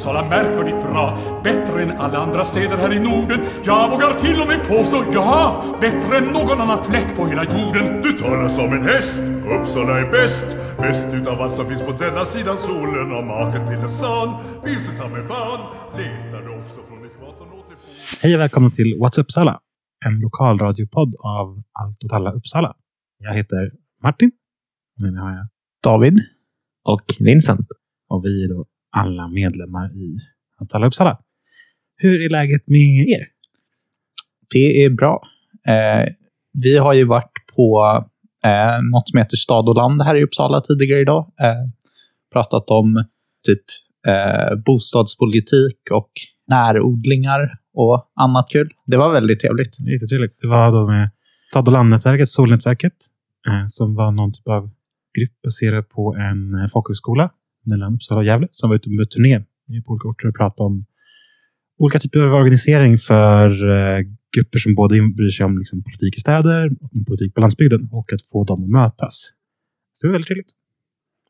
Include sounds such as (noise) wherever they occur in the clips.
Uppsala märkvärdigt bra. Bättre än alla andra städer här i Norden. Jag vågar till och med påstå, ja, bättre än någon annan fläck på hela jorden. Du talar som en häst, Uppsala är bäst. Bäst utav allt som finns på denna sidan solen. Och maken till en stan, vilse ta mig fan. Letar du också från ekvatorn åt det Hej och välkomna till What's Uppsala? En lokalradiopodd av Allt åt alla Uppsala. Jag heter Martin. Med mig har jag David. och Vincent. och vi är då alla medlemmar i Allt åt alla Uppsala. Hur är läget med er? Det är bra. Eh, vi har ju varit på eh, något som heter Stad och land här i Uppsala tidigare idag. Eh, pratat om typ eh, bostadspolitik och närodlingar och annat kul. Det var väldigt trevligt. Jättetrevligt. Det var då med Stad och landnätverket, Solnätverket, eh, som var någon typ av grupp baserad på en eh, folkhögskola mellan Uppsala och Gävle som var ute på turné på olika orter och pratade om olika typer av organisering för eh, grupper som både bryr sig om liksom, politik i städer och politik på landsbygden och att få dem att mötas. Så det var väldigt trevligt.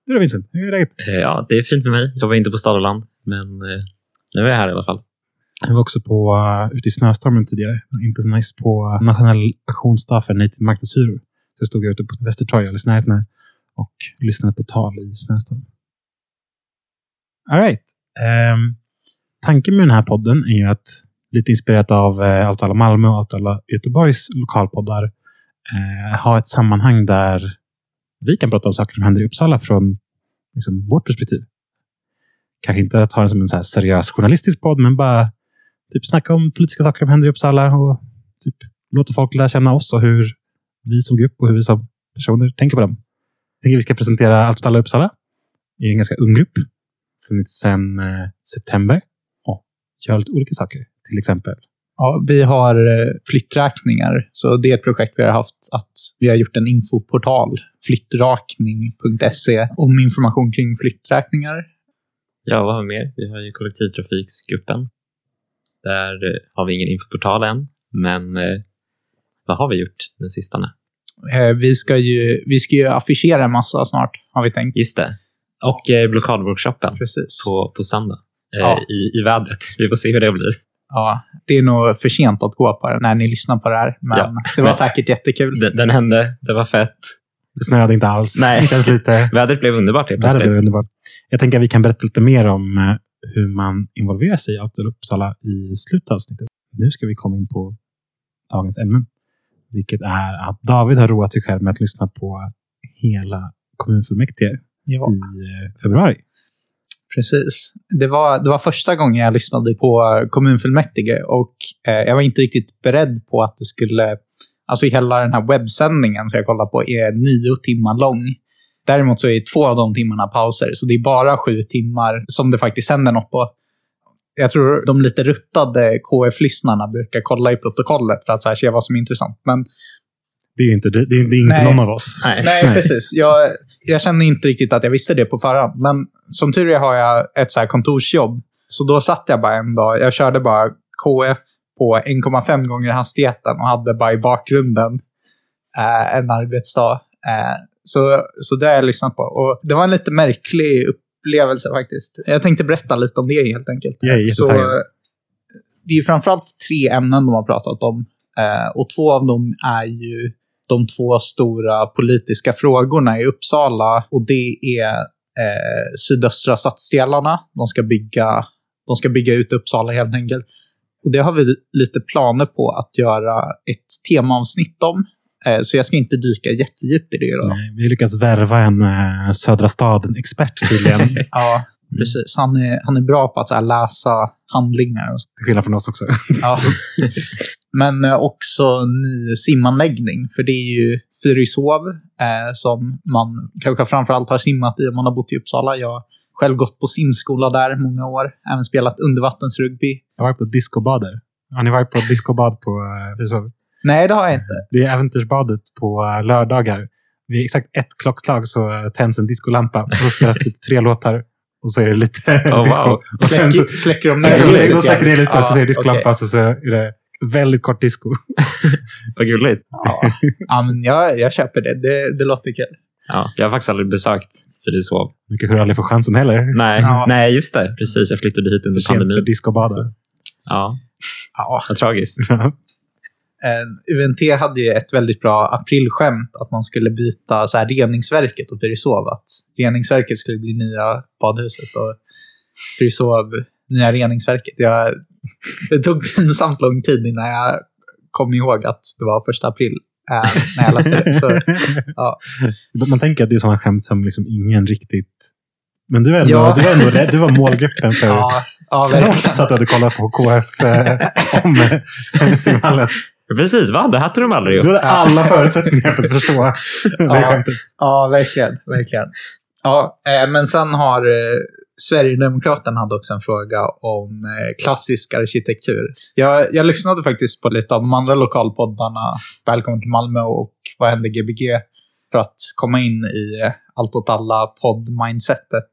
Hur är det Vincent? Hur är läget? Eh, Ja, det är fint med mig. Jag var inte på stad och land, men eh, nu är jag här i alla fall. Jag var också på, uh, ute i snöstormen tidigare. Inte så nice på uh, nationell aktionsdag för native marknadshyror. Så jag stod ute på Västertorg alldeles i närheten och lyssnade på tal i snöstorm. All right. Um, tanken med den här podden är ju att lite inspirerat av uh, Allt alla Malmö och Allt alla Göteborgs lokalpoddar eh, ha ett sammanhang där vi kan prata om saker som händer i Uppsala från liksom, vårt perspektiv. Kanske inte att ha den som en så här seriös journalistisk podd, men bara typ snacka om politiska saker som händer i Uppsala och typ låta folk lära känna oss och hur vi som grupp och hur vi som personer tänker på dem. Jag tänker att vi ska presentera Allt åt alla Uppsala. Det är en ganska ung grupp. Funnits sedan eh, september och gör lite olika saker. Till exempel. Ja, vi har eh, flytträkningar, så det är ett projekt vi har haft. att Vi har gjort en infoportal, flyttrakning.se, om information kring flytträkningar. Ja, vad har vi mer? Vi har ju kollektivtrafiksgruppen. Där eh, har vi ingen infoportal än, men vad har vi gjort den sistone? Vi ska ju, vi ska ju affischera en massa snart, har vi tänkt. Just det. Och eh, blockadworkshopen Precis. på, på söndag eh, Ja. i, i vädret. Vi får se hur det blir. Ja, det är nog för sent att gå på det när ni lyssnar på det här, men Ja. (laughs) det var Men- säkert jättekul. Den, den hände, det var fett. Det snöade inte alls. Nej. Inte ens lite. (laughs) Vädret blev underbart helt Det här blev plötsligt. underbart. Jag tänker att vi kan berätta lite mer om eh, hur man involverar sig i alla Uppsala i slutet av avsnittet. Nu ska vi komma in på dagens ämnen. Vilket är att David har roat sig själv med att lyssna på hela kommunfullmäktige Ja. i eh, februari. Precis. Det var, det var första gången jag lyssnade på kommunfullmäktige och eh, jag var inte riktigt beredd på att det skulle... Alltså hela den här webbsändningen som jag kollar på är nio timmar lång. Däremot så är två av de timmarna pauser, så det är bara sju timmar som det faktiskt händer något på. Jag tror de lite ruttade KF-lyssnarna brukar kolla i protokollet för att så här se vad som är intressant. Men Det är inte, det är, det är inte Nej. någon av oss. Nej. Nej, precis. Jag, jag kände inte riktigt att jag visste det på förhand. Men som tur är har jag ett så här kontorsjobb. Så då satt jag bara en dag. Jag körde bara KF på 1,5 gånger hastigheten och hade bara i bakgrunden eh, en arbetsdag. Eh, så, så det har jag lyssnat på. Och det var en lite märklig upplevelse faktiskt. Jag tänkte berätta lite om det helt enkelt. Jag är så, det är framförallt tre ämnen de har pratat om. Eh, och två av dem är ju de två stora politiska frågorna i Uppsala. Och det är eh, sydöstra stadsdelarna. De ska, bygga, de ska bygga ut Uppsala helt enkelt. Och det har vi lite planer på att göra ett temaavsnitt om. Eh, så jag ska inte dyka jättedjupt i det. Då. Nej, vi har lyckats värva en eh, Södra staden-expert tydligen. Till (laughs) Ja, precis. Han är, han är bra på att här, läsa handlingar. Så. skillnad från oss också. Ja. (laughs) Men eh, också ny simanläggning, för det är ju Fyrishov eh, som man kanske framförallt har simmat i om man har bott i Uppsala. Jag har själv gått på simskola där många år, även spelat undervattensrugby. Jag har varit på discobader. Har ni varit på discobad på Fyrishov? Nej, det har jag inte. Det är äventyrsbadet på eh, lördagar. Vid exakt ett klockslag så eh, tänds en discolampa och då spelas typ tre (laughs) låtar. Och så är det lite Oh, wow. disco. Så, Släcker, släcker de ner ljuset de igen? släcker ner lite och så är det discolampa okej. och så är det väldigt kort disco. (laughs) Vad gulligt. Ja, ja men jag, jag köper det. det. Det låter kul. Ja, jag har faktiskt aldrig besökt Fyrishov. Du kanske aldrig får chansen heller. Nej, Ja. nej, just det. Precis, jag flyttade hit under För för pandemin. disco och bada. Ja, Ja, vad tragiskt. (laughs) Eh, UNT hade ju ett väldigt bra aprilskämt att man skulle byta så här, reningsverket och Fyrishov. Att reningsverket skulle bli nya badhuset och Fyrishov nya reningsverket. Jag, det tog pinsamt lång tid innan jag kom ihåg att det var första april eh, när jag läste det. Så, ja. Man tänker att det är sådana skämt som liksom ingen riktigt... Men du, är ändå, Ja. du, var ändå, du var målgruppen för... Ja, ja. Trots att du hade kollat på KF eh, om eh, simhallen. Precis, va? Det här tog de aldrig Du upp. hade alla förutsättningar för att förstå det Ja. skämtet. Ja, verkligen. verkligen. Ja, eh, men sen har Sverigedemokraterna hade också en fråga om eh, klassisk arkitektur. Jag, jag lyssnade faktiskt på lite av de andra lokalpoddarna, Välkommen till Malmö och Vad händer Gbg? För att komma in i eh, allt åt alla podd-mindsetet.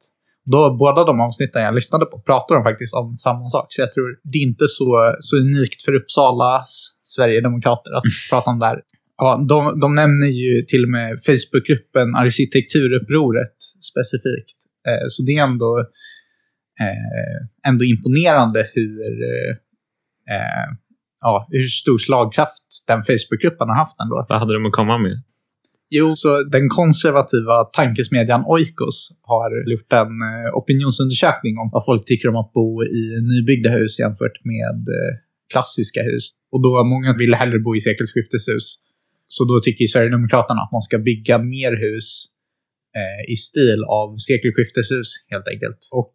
Då, båda de avsnitten jag lyssnade på pratar de faktiskt om samma sak. Så jag tror det är inte så, så unikt för Uppsalas Sverigedemokrater att prata om det här. Ja, de, de nämner ju till och med Facebookgruppen Arkitekturupproret specifikt. Eh, så det är ändå, eh, ändå imponerande hur, eh, ja, hur stor slagkraft den Facebookgruppen har haft ändå. Vad hade de att komma med? Jo, så den konservativa tankesmedjan Oikos har gjort en opinionsundersökning om vad folk tycker om att bo i nybyggda hus jämfört med klassiska hus. Och då många vill hellre bo i sekelskifteshus. Så då tycker Sverigedemokraterna att man ska bygga mer hus eh, i stil av sekelskifteshus helt enkelt. Och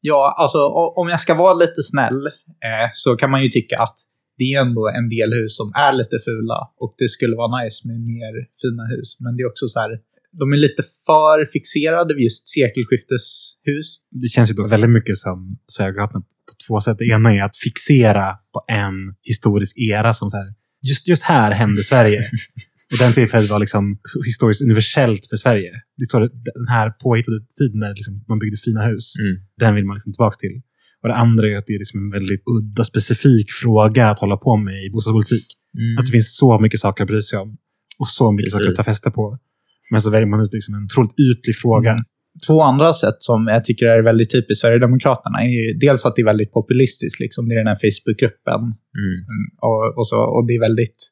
ja, alltså om jag ska vara lite snäll eh, så kan man ju tycka att det är ändå en del hus som är lite fula och det skulle vara nice med mer fina hus. Men det är också så här, de är lite för fixerade vid just sekelskifteshus. Det känns ju då väldigt mycket som Sverigedemokraterna på två sätt. Det ena är att fixera på en historisk era som så här, just, just här hände Sverige. (laughs) Och den tillfället var liksom historiskt universellt för Sverige. Det står den här påhittade tiden när liksom man byggde fina hus. Mm. Den vill man liksom tillbaka till. Och det andra är att det är liksom en väldigt udda, specifik fråga att hålla på med i bostadspolitik. Mm. Att det finns så mycket saker att bry sig om. Och så mycket Precis. saker att ta fäste på. Men så väljer man ut liksom en otroligt ytlig fråga. Mm. Två andra sätt som jag tycker är väldigt typiskt Sverigedemokraterna är ju dels att det är väldigt populistiskt. Liksom. Det är den här Facebookgruppen Mm. Mm, och, och, så, och det är väldigt,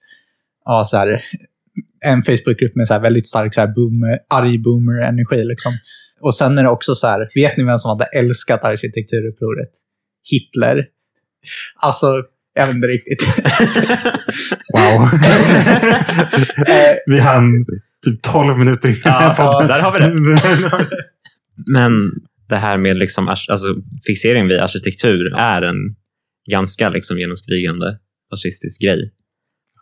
ja så här, en Facebookgrupp med så här väldigt stark så här boomer, arg boomer-energi. Liksom. Och sen är det också så här, vet ni vem som hade älskat arkitekturupproret? Hitler. Alltså, jag vet inte riktigt. (laughs) Wow. (laughs) Vi hann typ 12 minuter in i den här Ja, där har vi det. (laughs) Men det här med liksom, alltså, fixering vid arkitektur är en ganska liksom, genomskrivande fascistisk grej.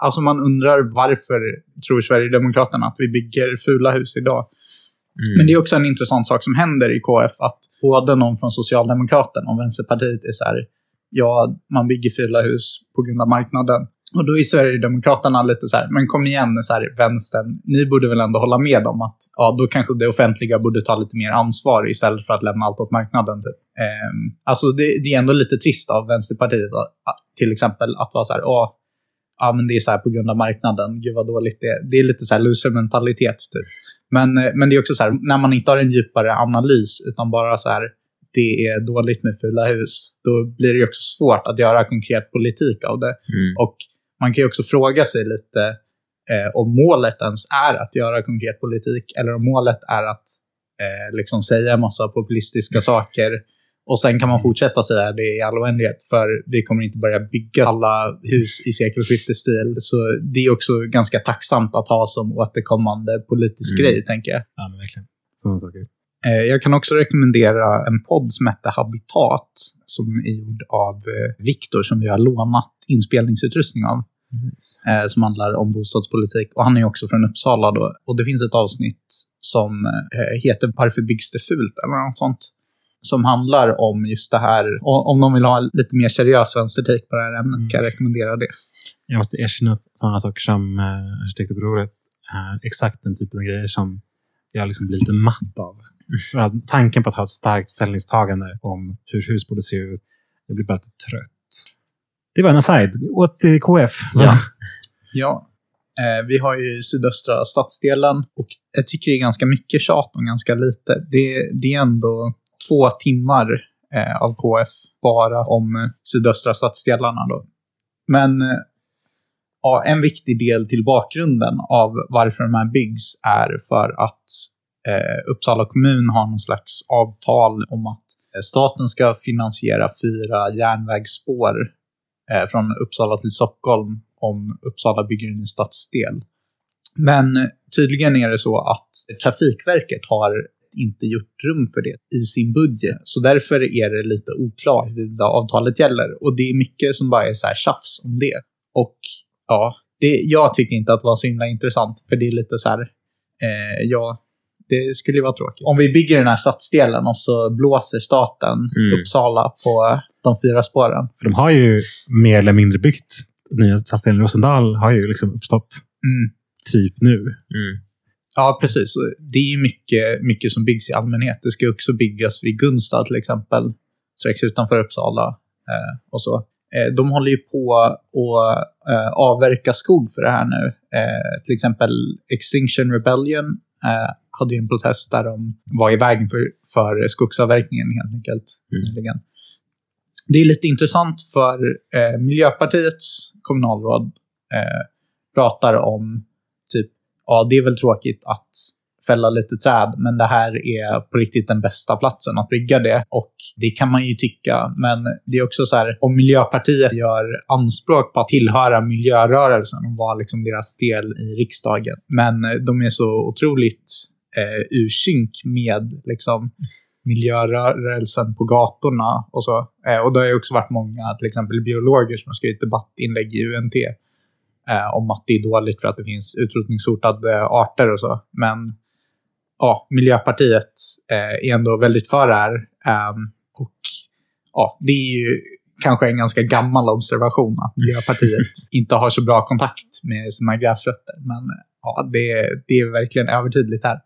Alltså man undrar varför tror Sverigedemokraterna att vi bygger fula hus idag? Mm. Men det är också en intressant sak som händer i KF, att både någon från Socialdemokraterna och Vänsterpartiet är så här, ja, man bygger fula hus på grund av marknaden. Och då är Sverigedemokraterna lite så här, men kom igen så här, vänstern, ni borde väl ändå hålla med om att ja, då kanske det offentliga borde ta lite mer ansvar istället för att lämna allt åt marknaden. Typ. Ehm, alltså det, det är ändå lite trist av Vänsterpartiet till exempel att vara så här, ja, ja men det är så här på grund av marknaden, gud vad dåligt det är. Det är lite så här loser-mentalitet typ. Men, eh, men det är också så här, när man inte har en djupare analys, utan bara så här, det är dåligt med fula hus, då blir det också svårt att göra konkret politik av det. Mm. Och man kan ju också fråga sig lite eh, om målet ens är att göra konkret politik, eller om målet är att eh, liksom säga en massa populistiska saker. Och sen kan man fortsätta säga det i all oändlighet, för vi kommer inte börja bygga alla hus i sekelskiftesstil. Så det är också ganska tacksamt att ha som återkommande politisk Mm. grej, tänker jag. Ja, men verkligen. Sådana saker. Eh, Jag kan också rekommendera en podd som heter Habitat, som är gjord av eh, Viktor, som vi har lånat inspelningsutrustning av, eh, som handlar om bostadspolitik. Och han är också från Uppsala då. Och det finns ett avsnitt som heter Varför byggs det fult? eller något sånt. Som handlar om just det här, o- om de vill ha lite mer seriös vänstertake på det här ämnet kan jag rekommendera det. Jag måste erkänna att sådana saker som eh, arkitektupproret är exakt den typen av grejer som jag liksom blir lite matt av. Att tanken på att ha ett starkt ställningstagande om hur hus borde se ut, jag blir bara lite trött. Det var en aside. Åt till KF. Ja. (laughs) Ja. Eh, vi har ju sydöstra stadsdelen och jag tycker det är ganska mycket tjat om ganska lite. Det, det är ändå två timmar eh, av KF bara om eh, sydöstra stadsdelarna. Då. Men eh, ja, en viktig del till bakgrunden av varför de här byggs är för att eh, Uppsala kommun har någon slags avtal om att eh, staten ska finansiera fyra järnvägsspår eh, från Uppsala till Stockholm om Uppsala bygger en ny stadsdel. Men tydligen är det så att Trafikverket har inte gjort rum för det i sin budget. Så därför är det lite oklart huruvida avtalet gäller. Och det är mycket som bara är så här tjafs om det. Och ja, det, jag tycker inte att det var så himla intressant. För det är lite så här, eh, ja, det skulle ju vara tråkigt. Om vi bygger den här stadsdelen och så blåser staten Mm. Uppsala på de fyra spåren. För de har ju mer eller mindre byggt nya stadsdelen. Rosendal har ju liksom uppstått Mm. typ nu. Mm. Ja, precis. Det är mycket, mycket som byggs i allmänhet. Det ska också byggas vid Gunstad till exempel, strax utanför Uppsala. Eh, och så. Eh, de håller ju på att eh, avverka skog för det här nu. Eh, till exempel Extinction Rebellion eh, hade ju en protest där de var i vägen för, för skogsavverkningen helt enkelt. Mm. nyligen. Det är lite intressant för eh, Miljöpartiets kommunalråd pratar om ja, det är väl tråkigt att fälla lite träd, men det här är på riktigt den bästa platsen att bygga det. Och det kan man ju tycka, men det är också så här, om Miljöpartiet gör anspråk på att tillhöra miljörörelsen och vara liksom deras del i riksdagen, men de är så otroligt eh, ur synk med liksom, miljörörelsen på gatorna och så. Eh, och det har ju också varit många, till exempel biologer som har skrivit debattinlägg i UNT om att det är dåligt för att det finns utrotningshotade arter och så. Men ja, Miljöpartiet eh, är ändå väldigt för det här. Ehm, och ja, det är ju kanske en ganska gammal observation att Miljöpartiet (laughs) inte har så bra kontakt med sina gräsrötter. Men ja, det, det är verkligen övertydligt här.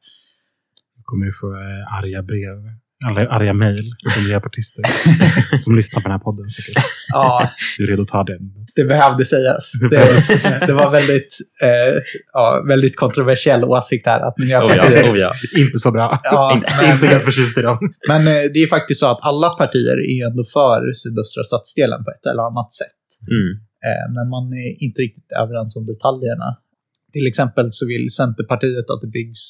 kommer du få eh, arga brev. Eller arga mejl från miljöpartister (laughs) som lyssnar på den här podden. Säkert. Ja, Du är redo att ta den. det behövde sägas. Det, det var väldigt, eh, ja, väldigt kontroversiell åsikt här. Att Oh Miljöpartiet ja, oh ja. Inte så bra. Ja, inte, men- inte helt förtjust i dem. Men eh, det är faktiskt så att alla partier är ändå för sydöstra stadsdelen på ett eller annat sätt. Mm. Eh, Men man är inte riktigt överens om detaljerna. Till exempel så vill Centerpartiet att det byggs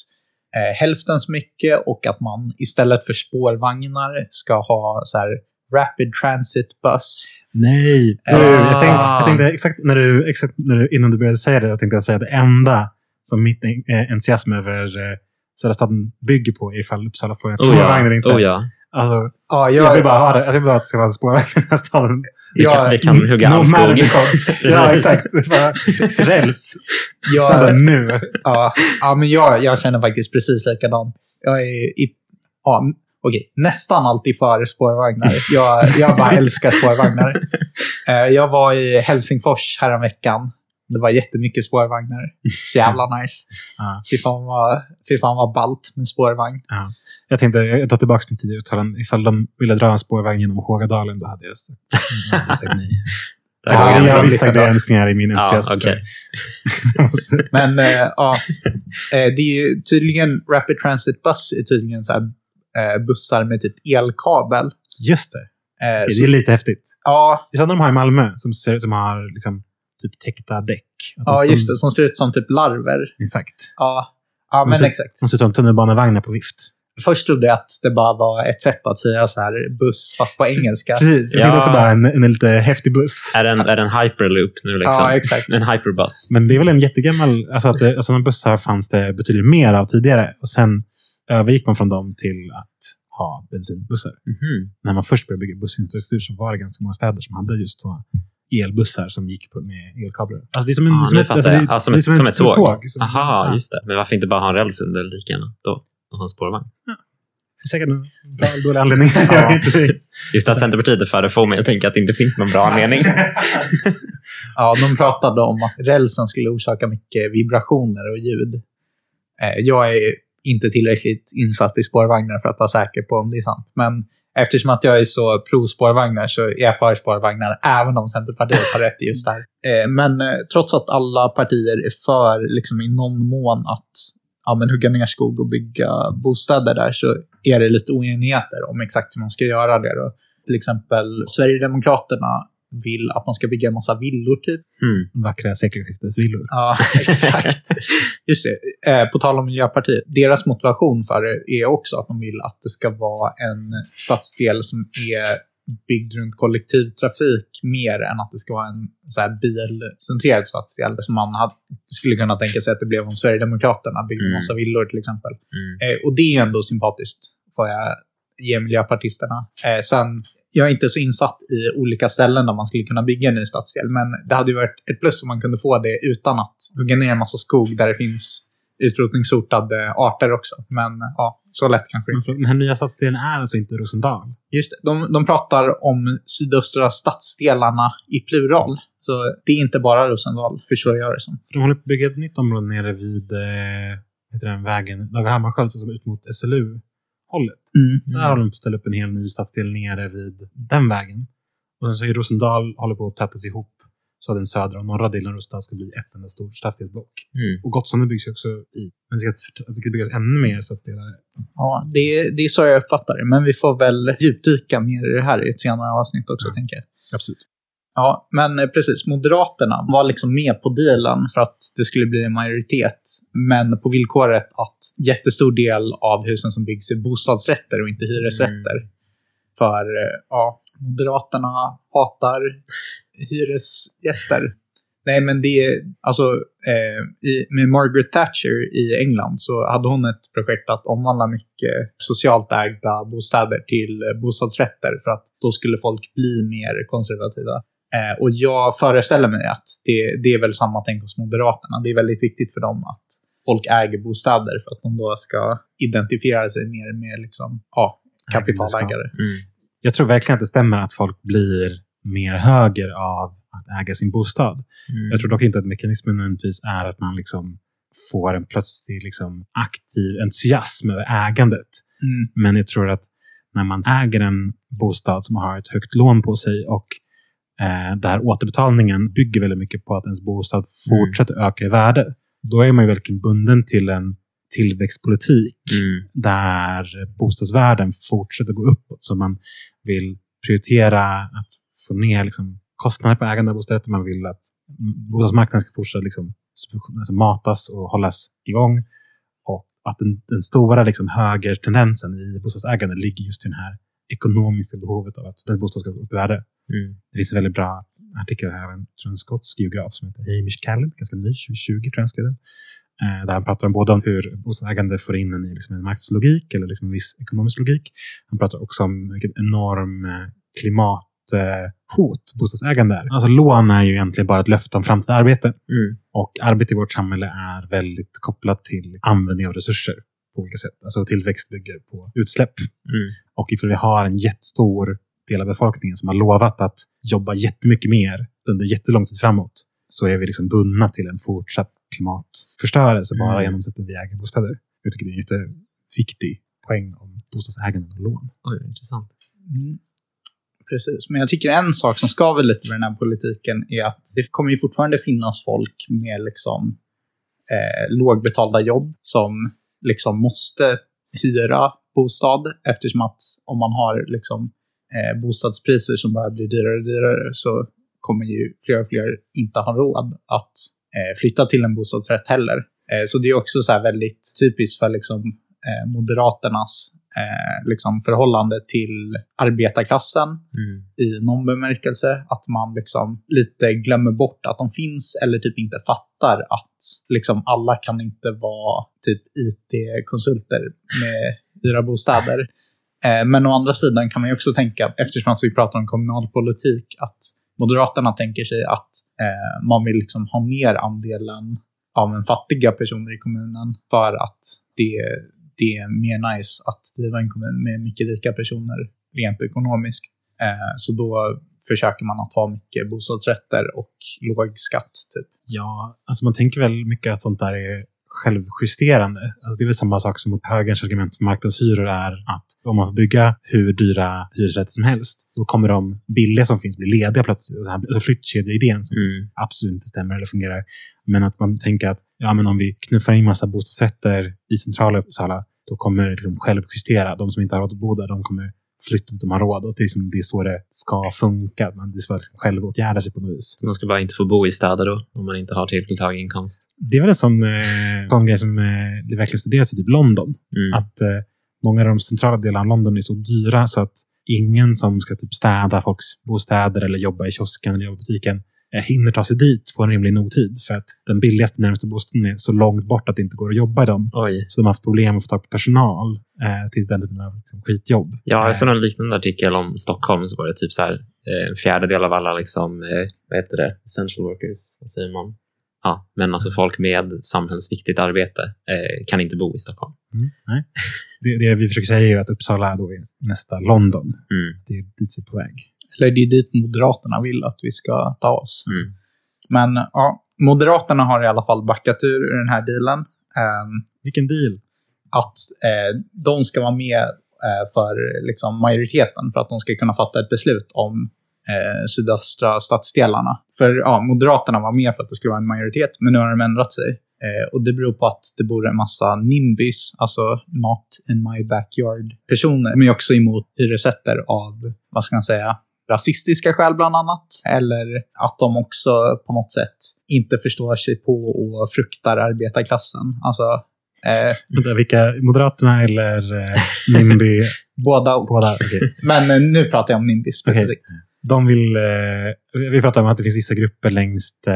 eh, hälften så mycket och att man istället för spårvagnar ska ha så här rapid transit bus. Nej. Ah. Du, jag, tänkte, jag tänkte exakt, när du, exakt när du, innan du började säga det, jag tänkte säga det enda som mitt eh, entusiasm över eh, Södra staden bygger på ifall Uppsala får en Oh spårvagn ja. eller inte. Oh ja. Alltså, Ja, jag, vill jag, bara ha det. Jag vill bara att det ska vara en spårvagn i den här staden. Vi kan, Ja, vi kan hugga all skog. (laughs) ja, exakt. Räls. Snälla jag, nu. ja, ja, men jag, jag känner faktiskt precis likadant. Jag är i, ja, okej, nästan alltid för spårvagnar. Jag, jag bara (laughs) älskar spårvagnar. Eh, Jag var i Helsingfors häromveckan. Det var jättemycket spårvagnar. Så jävla (laughs) nice. Ja. Fy fan vad, fy fan vad ballt med spårvagn. Ja. Jag tänkte, jag tar tillbaka min tidigare uttalande. Ifall de ville dra en spårvagn genom Hågadalen, då hade jag sagt, (laughs) jag hade sagt nej. Ja, jag har vissa begränsningar i min Ja, entusiasm. okej. (laughs) Men eh, ja, eh, det är ju tydligen Rapid Transit Bus är tydligen så här, eh, bussar med typ elkabel. Just det. Så, det är lite häftigt. ja, Det är sådana de har i Malmö, som, som har liksom, typ täckta däck. De ja, just det. Som ser ut som typ larver. Exakt. Ja, ja De men ser- exakt. De ser ut som tunnelbanevagnar på vift. Först trodde jag att det bara var ett sätt att säga så här buss, fast på engelska. Precis. Jag Ja. tänkte också bara en, en lite häftig buss. Är det en, är det en hyperloop nu liksom? Ja, exakt. En hyperbus. Men det är väl en jättegammal... Alltså att det, alltså sådana bussar fanns det betydligt mer av tidigare. Och sen övergick man från dem till att ha bensinbussar. Mhm. När man först började bygga bussinfrastruktur så var det ganska många städer som hade just sådana elbussar som gick på, med elkablar. Alltså det är som en, Ah, som nu ett, alltså det- Ja, som det ett- som ett tåg. som- Aha, ja. just det. Men varför inte bara ha en räls under lika gärna då? Och ha en spårvagn. Det är säkert en bra eller dålig anledning. (laughs) Ja. Just att Centerpartiet är för det får mig att tänka att det inte finns någon bra anledning. (laughs) Ja, de pratade om att rälsen skulle orsaka mycket vibrationer och ljud. Eh, Jag är inte tillräckligt insatt i spårvagnar för att vara säker på om det är sant. Men eftersom att jag är så pro-spårvagnar så är jag för spårvagnar, även om Centerpartiet har rätt i just det här. Eh, men eh, trots att alla partier är för, liksom i någon mån, att ja, men hugga ner skog och bygga bostäder där, så är det lite oenigheter om exakt hur man ska göra det. Då. Till exempel Sverigedemokraterna vill att man ska bygga en massa villor, typ. Mm. Vackra sekelskiftesvillor. Ja, (laughs) exakt. Just det. Eh, på tal om Miljöpartiet. Deras motivation för det är också att de vill att det ska vara en stadsdel som är byggd runt kollektivtrafik mer än att det ska vara en så här, bilcentrerad stadsdel. Som man hade, skulle kunna tänka sig att det blev om Sverigedemokraterna byggde en Mm. massa villor till exempel. Mm. Eh, och det är ändå sympatiskt, får jag ge miljöpartisterna. Eh, sen, jag är inte så insatt i olika ställen där man skulle kunna bygga en ny stadsdel, men det hade ju varit ett plus om man kunde få det utan att hugga ner en massa skog där det finns utrotningshotade arter också. Men ja, så lätt kanske inte. Den här nya stadsdelen är alltså inte Rosendal. Just det, de, de pratar om sydöstra stadsdelarna i plural. Så det är inte bara Rosendal, förstår jag det som. För de håller på att bygga ett nytt område nere vid eh, heter den vägen, Dag Hammarskjöld som ut mot SLU-hållet. Mm. Där håller de på att ställa upp en hel ny stadsdel nere vid den vägen. Och sen så är Rosendal håller på att tätas ihop så att den södra och norra delen av Rosendal ska bli ett enda stort stadsdelsblock. Mm. Och Gottsunda byggs ju också i. Men det ska, det ska byggas ännu mer stadsdelar. Ja, det, är- det är så jag uppfattar det. Men vi får väl djupdyka mer i det här i ett senare avsnitt också, Ja. tänker jag. Absolut. Ja, men eh, precis. Moderaterna var liksom med på dealen för att det skulle bli en majoritet. Men på villkoret att jättestor del av husen som byggs är bostadsrätter och inte hyresrätter. För eh, ja, Moderaterna hatar hyresgäster. Nej, men det är alltså eh, i, med Margaret Thatcher i England så hade hon ett projekt att omvandla mycket socialt ägda bostäder till eh, bostadsrätter för att då skulle folk bli mer konservativa. Eh, och jag föreställer mig att det, det är väl samma tänk hos Moderaterna. Det är väldigt viktigt för dem att folk äger bostäder för att de då ska identifiera sig mer med liksom, ja, kapitalägare. Mm. Jag tror verkligen att det stämmer att folk blir mer höger av att äga sin bostad. Mm. Jag tror dock inte att mekanismen nödvändigtvis är att man liksom får en plötslig liksom aktiv entusiasm över ägandet. Mm. Men jag tror att när man äger en bostad som har ett högt lån på sig och eh, där återbetalningen bygger väldigt mycket på att ens bostad fortsätter öka i värde. Då är man ju verkligen bunden till en tillväxtpolitik Mm. där bostadsvärden fortsätter gå uppåt. Så man vill prioritera att få ner liksom, kostnader på ägande av bostäder. Man vill att bostadsmarknaden ska fortsätta liksom, alltså, matas och hållas igång. Och att den, den stora liksom, högertendensen i bostadsägande ligger just i det här ekonomiska behovet av att den bostad ska gå upp värde. Mm. Det finns en väldigt bra artikel här en, tror en skotsk geograf som heter Hamish Callan, ganska ny, 2020 tror jag han skrev den. Eh, där han pratar om både om hur bostadsägande får in en, liksom en marknadslogik eller liksom en viss ekonomisk logik. Han pratar också om vilket enorm eh, klimathot bostadsägande är. Alltså lån är ju egentligen bara ett löfte om framtida arbete. Mm. Och arbete i vårt samhälle är väldigt kopplat till användning av resurser på olika sätt. Alltså tillväxt bygger på utsläpp. Mm. Och ifall vi har en jättestor del av befolkningen som har lovat att jobba jättemycket mer under jättelång tid framåt, så är vi liksom bundna till en fortsatt klimatförstörelse bara Mm. genom sättet vi äger bostäder. Jag tycker det är en jätteviktig poäng om bostadsägande och lån. Oj, intressant. Mm. Precis, men jag tycker en sak som skaver lite med den här politiken är att det kommer ju fortfarande finnas folk med liksom eh, lågbetalda jobb som liksom måste hyra bostad eftersom att om man har liksom eh, bostadspriser som bara blir dyrare och dyrare så kommer ju fler och fler inte ha råd att eh, flytta till en bostadsrätt heller. Eh, så det är också så här väldigt typiskt för liksom, eh, Moderaternas eh, liksom förhållande till arbetarklassen Mm. i någon bemärkelse. Att man liksom lite glömmer bort att de finns eller typ inte fattar att liksom alla kan inte vara typ IT-konsulter med dyra bostäder. Eh, men å andra sidan kan man också tänka, eftersom vi pratar om kommunalpolitik, att Moderaterna tänker sig att eh, man vill liksom ha ner andelen av en fattiga personer i kommunen för att det, det är mer nice att driva en kommun med mycket rika personer rent ekonomiskt. Eh, så då försöker man att ha mycket bostadsrätter och låg skatt. Typ. Ja, alltså man tänker väl mycket att sånt där är självjusterande. Alltså det är väl samma sak som att högerns argument för marknadshyror är att om man får bygga hur dyra hyresrätter som helst, då kommer de billiga som finns bli lediga plötsligt. Så här- Alltså flyttkedjeidén som Mm. absolut inte stämmer eller fungerar. Men att man tänker att ja, men om vi knuffar in massa bostadsrätter i centrala Uppsala, då kommer liksom självjustera. De som inte har råd att bo där, de kommer flytta dit de har råd. Och det är, liksom, det är så det ska funka. Man, det ska självåtgärda sig på något vis. Så man ska bara inte få bo i städer då, om man inte har tillräckligt hög inkomst. Det är väl en sån, eh, sån grej som eh, det verkligen studeras i typ London. Mm. Att eh, många av de centrala delarna av London är så dyra så att ingen som ska typ städa folks bostäder eller jobba i kiosken eller jobba i butiken hinner ta sig dit på en rimlig nog tid. För att den billigaste närmaste bostaden är så långt bort att det inte går att jobba i dem. Oj. Så de har haft problem att få tag på personal eh, till den typen av liksom, skitjobb. Ja, Eh, jag såg en liknande artikel om Stockholm, så var det typ så här, eh, en fjärdedel av alla, liksom, eh, vad heter det, essential workers, vad säger man? Ja, men alltså folk med samhällsviktigt arbete eh, kan inte bo i Stockholm. Mm, nej. Det, det vi försöker säga är att Uppsala då är nästa London. Mm. Det är dit vi är på väg. Eller det är dit Moderaterna vill att vi ska ta oss. Mm. Men ja, Moderaterna har i alla fall backat ur den här dealen. Ehm, Vilken deal! att eh, de ska vara med eh, för liksom, majoriteten för att de ska kunna fatta ett beslut om eh, sydöstra stadsdelarna. För ja, Moderaterna var med för att det skulle vara en majoritet, men nu har de ändrat sig. Eh, och det beror på att det bor en massa NIMBYs, alltså not in my backyard-personer, men också emot hyresrätter av, vad ska man säga, rasistiska skäl bland annat. Eller att de också på något sätt inte förstår sig på och fruktar arbetarklassen. Alltså, eh, Vilka, Moderaterna eller eh, NIMBY? (laughs) båda och. båda? Okej. Men eh, nu pratar jag om NIMBY specifikt. De vill... Eh, vi pratar om att det finns vissa grupper längst eh,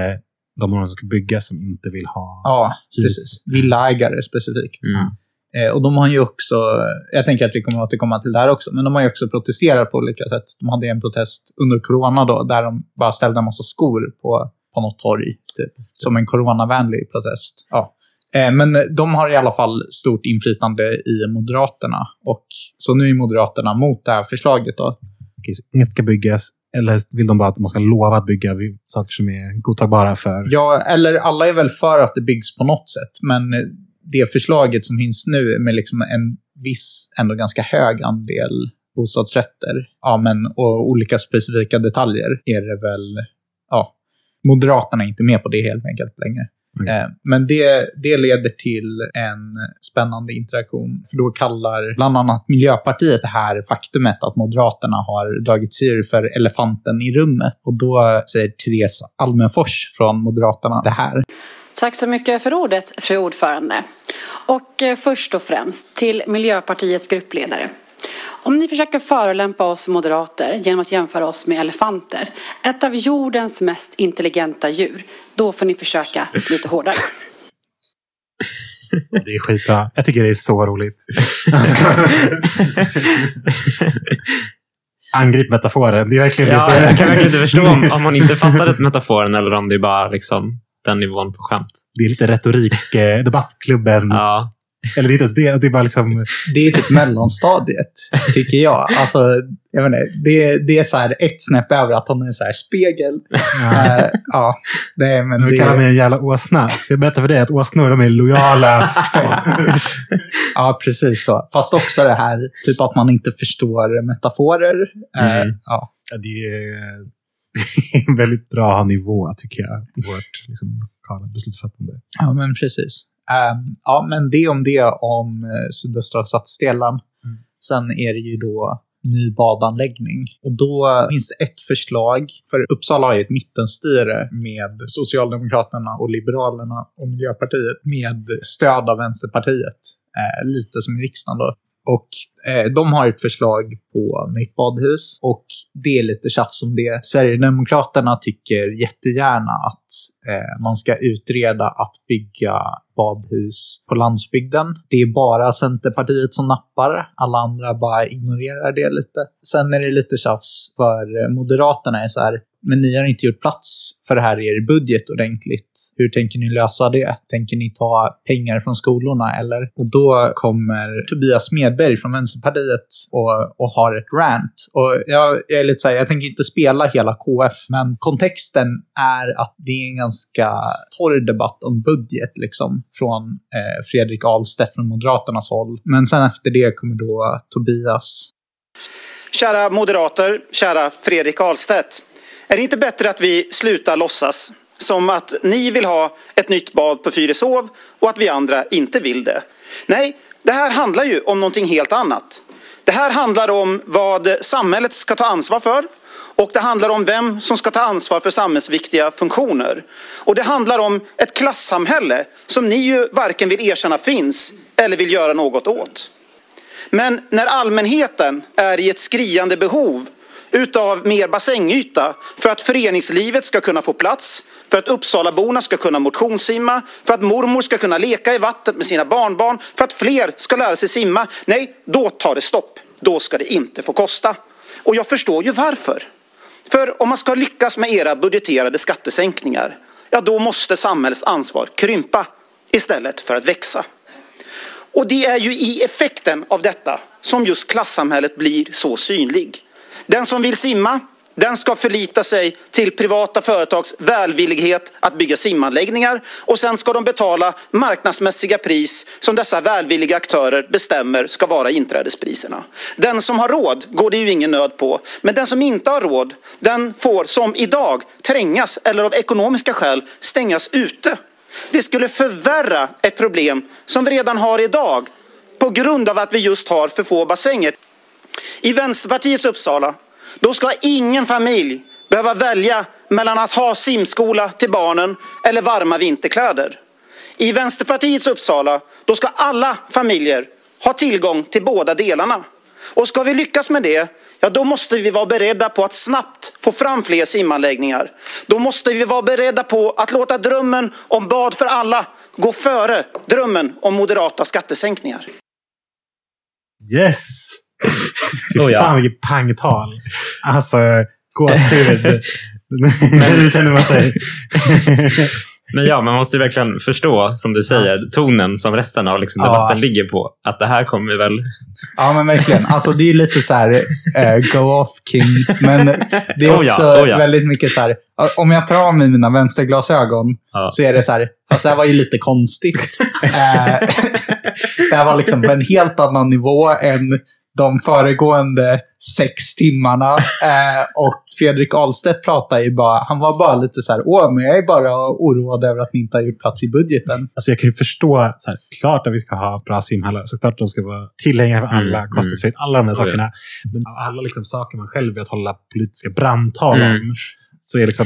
de områden som ska byggas som inte vill ha Ja, hyres- precis. Villaägare specifikt. Mm. Eh, och de har ju också, jag tänker att vi kommer att återkomma till det här också, men de har ju också protesterat på olika sätt. De hade en protest under corona då, där de bara ställde en massa skor på, på något torg, typ. Som en coronavänlig protest. Ja. Eh, men de har i alla fall stort inflytande i Moderaterna. Och, så nu är Moderaterna mot det här förslaget. Då. Okej, så inget ska byggas. Eller vill de bara att man ska lova att bygga saker som är godtagbara för... Ja, eller alla är väl för att det byggs på något sätt, men eh, det förslaget som finns nu med liksom en viss, ändå ganska hög andel bostadsrätter, ja, men, och olika specifika detaljer, är det väl, ja, Moderaterna är inte med på det helt enkelt längre. Mm. Eh, Men det, det leder till en spännande interaktion. För då kallar bland annat Miljöpartiet det här faktumet att Moderaterna har dragit sig ur för elefanten i rummet. Och då säger Therese Almenfors från Moderaterna det här. Tack så mycket för ordet, fru ordförande. Och eh, först och främst till Miljöpartiets gruppledare. Om ni försöker förolämpa oss moderater genom att jämföra oss med elefanter, ett av jordens mest intelligenta djur, då får ni försöka lite hårdare. (laughs) Det är skitbra. Jag tycker det är så roligt. (laughs) Angrip metaforen. Det är verkligen Ja, som- jag kan verkligen inte förstå om, om man inte (laughs) fattar ett metaforen eller om det är bara liksom den nivån på skämt. Det är lite retorik. (laughs) Eh, debattklubben. Ja, Eller det är inte ens det. Det är bara liksom... Det är typ mellanstadiet, tycker jag. Alltså, jag vet inte, det, det är så här ett snäpp över att han är så här spegel. Eh, ja, det men Du det, kallar mig en jävla åsna. Jag berätta för dig att åsnor de är lojala. (laughs) Ja, precis så. Fast också det här, typ att man inte förstår metaforer. Eh, Mm. ja. Ja, det är (laughs) en väldigt bra nivå, tycker jag, i vårt liksom, lokala beslutsfattande. ja, men precis. Ehm, ja, men det om det om uh, sydöstra stadsdelen. Mm. Sen är det ju då ny badanläggning. Och då finns det ett förslag, för Uppsala har ju ett mittenstyre med Socialdemokraterna och Liberalerna och Miljöpartiet med stöd av Vänsterpartiet. Eh, lite som i riksdagen då. Och eh, de har ett förslag på nytt badhus och det är lite tjafs om det. Sverigedemokraterna tycker jättegärna att eh, man ska utreda att bygga badhus på landsbygden. Det är bara Centerpartiet som nappar. Alla andra bara ignorerar det lite. Sen är det lite tjafs för eh, Moderaterna är så här, men ni har inte gjort plats för det här i er budget ordentligt. Hur tänker ni lösa det? Tänker ni ta pengar från skolorna eller? Och då kommer Tobias Medberg från Vänsterpartiet och, och har ett rant. Och jag, jag är lite så här, jag tänker inte spela hela KF, men kontexten är att det är en ganska torr debatt om budget liksom från eh, Fredrik Ahlstedt från Moderaternas håll. Men sen efter det kommer då Tobias Kära moderater, kära Fredrik Ahlstedt. Är det inte bättre att vi slutar låtsas som att ni vill ha ett nytt bad på Fyrishov och att vi andra inte vill det? Nej, det här handlar ju om någonting helt annat. Det här handlar om vad samhället ska ta ansvar för och det handlar om vem som ska ta ansvar för samhällsviktiga funktioner. Och det handlar om ett klassamhälle som ni ju varken vill erkänna finns eller vill göra något åt. Men när allmänheten är i ett skriande behov utav mer bassängyta, för att föreningslivet ska kunna få plats, för att Uppsalaborna ska kunna motionssimma, för att mormor ska kunna leka i vattnet med sina barnbarn, för att fler ska lära sig simma. Nej, då tar det stopp. Då ska det inte få kosta. Och jag förstår ju varför. För om man ska lyckas med era budgeterade skattesänkningar, ja då måste samhällets ansvar krympa istället för att växa. Och det är ju i effekten av detta som just klassamhället blir så synlig. Den som vill simma, den ska förlita sig till privata företags välvillighet att bygga simanläggningar och sen ska de betala marknadsmässiga pris som dessa välvilliga aktörer bestämmer ska vara inträdespriserna. Den som har råd går det ju ingen nöd på, men den som inte har råd, den får som idag trängas eller av ekonomiska skäl stängas ute. Det skulle förvärra ett problem som vi redan har idag på grund av att vi just har för få bassänger. I Vänsterpartiets Uppsala, då ska ingen familj behöva välja mellan att ha simskola till barnen eller varma vinterkläder. I Vänsterpartiets Uppsala, då ska alla familjer ha tillgång till båda delarna. Och ska vi lyckas med det, ja då måste vi vara beredda på att snabbt få fram fler simanläggningar. Då måste vi vara beredda på att låta drömmen om bad för alla gå före drömmen om moderata skattesänkningar. Yes! Fy Oh ja. fan vilket pangtal. Alltså, gåshud. (laughs) Hur känner man sig? Men ja, man måste ju verkligen förstå, som du säger, tonen som resten av liksom Ja. debatten ligger på. Att det här kommer väl... Ja, men verkligen. Alltså, det är lite så här, eh, go off king. Men det är Oh ja, också oh ja. väldigt mycket så här, om jag tar av mig mina vänsterglasögon Ja. så är det så här, fast det här var ju lite konstigt. (laughs) Eh, (laughs) det här var liksom på en helt annan nivå än de föregående sex timmarna. Eh, och Fredrik Ahlstedt pratade ju bara, han var bara lite så här, åh, men jag är bara oroad över att ni inte har gjort plats i budgeten. Alltså jag kan ju förstå, så här, klart att vi ska ha bra simhallar. Såklart att de ska vara tillgängliga för alla, Mm, kostnadsfritt. Alla de ja. sakerna. Men alla liksom saker man själv vet hålla politiska brandtal Mm. om. Så är liksom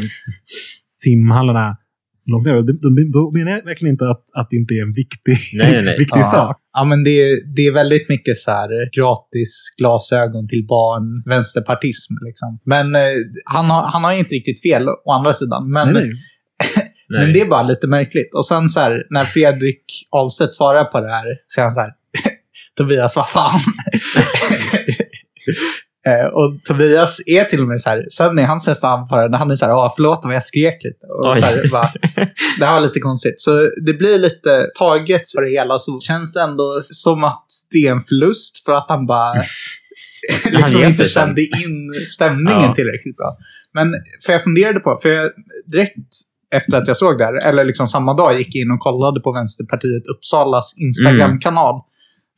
simhallarna långt ner. Då, menar jag verkligen inte att, att det inte är en viktig, Nej, nej, nej. (laughs) viktig sak. Ja, men det, det är väldigt mycket så här gratis glasögon till barn, vänsterpartism liksom. Men eh, han, har, han har ju inte riktigt fel å andra sidan. Men, Nej, nej. (laughs) Nej. men det är bara lite märkligt. Och sen så här, när Fredrik Ahlstedt svarar på det här, så är han så här, (laughs) Tobias, vad fan? Eh, och Tobias är till och med så här, sen i hans nästa anförande, han är så här, "Ah, förlåt om jag skrek lite. Och Oj. så här, bara, (laughs) det här var lite konstigt. Så det blir lite taget för det hela, så känns det ändå som att det är en förlust för att han bara (laughs) (laughs) liksom ger inte kände in stämningen Ja. tillräckligt bra. Men för jag funderade på, för jag direkt efter att jag såg det här, eller liksom samma dag, gick jag in och kollade på Vänsterpartiet Uppsalas Instagram-kanal.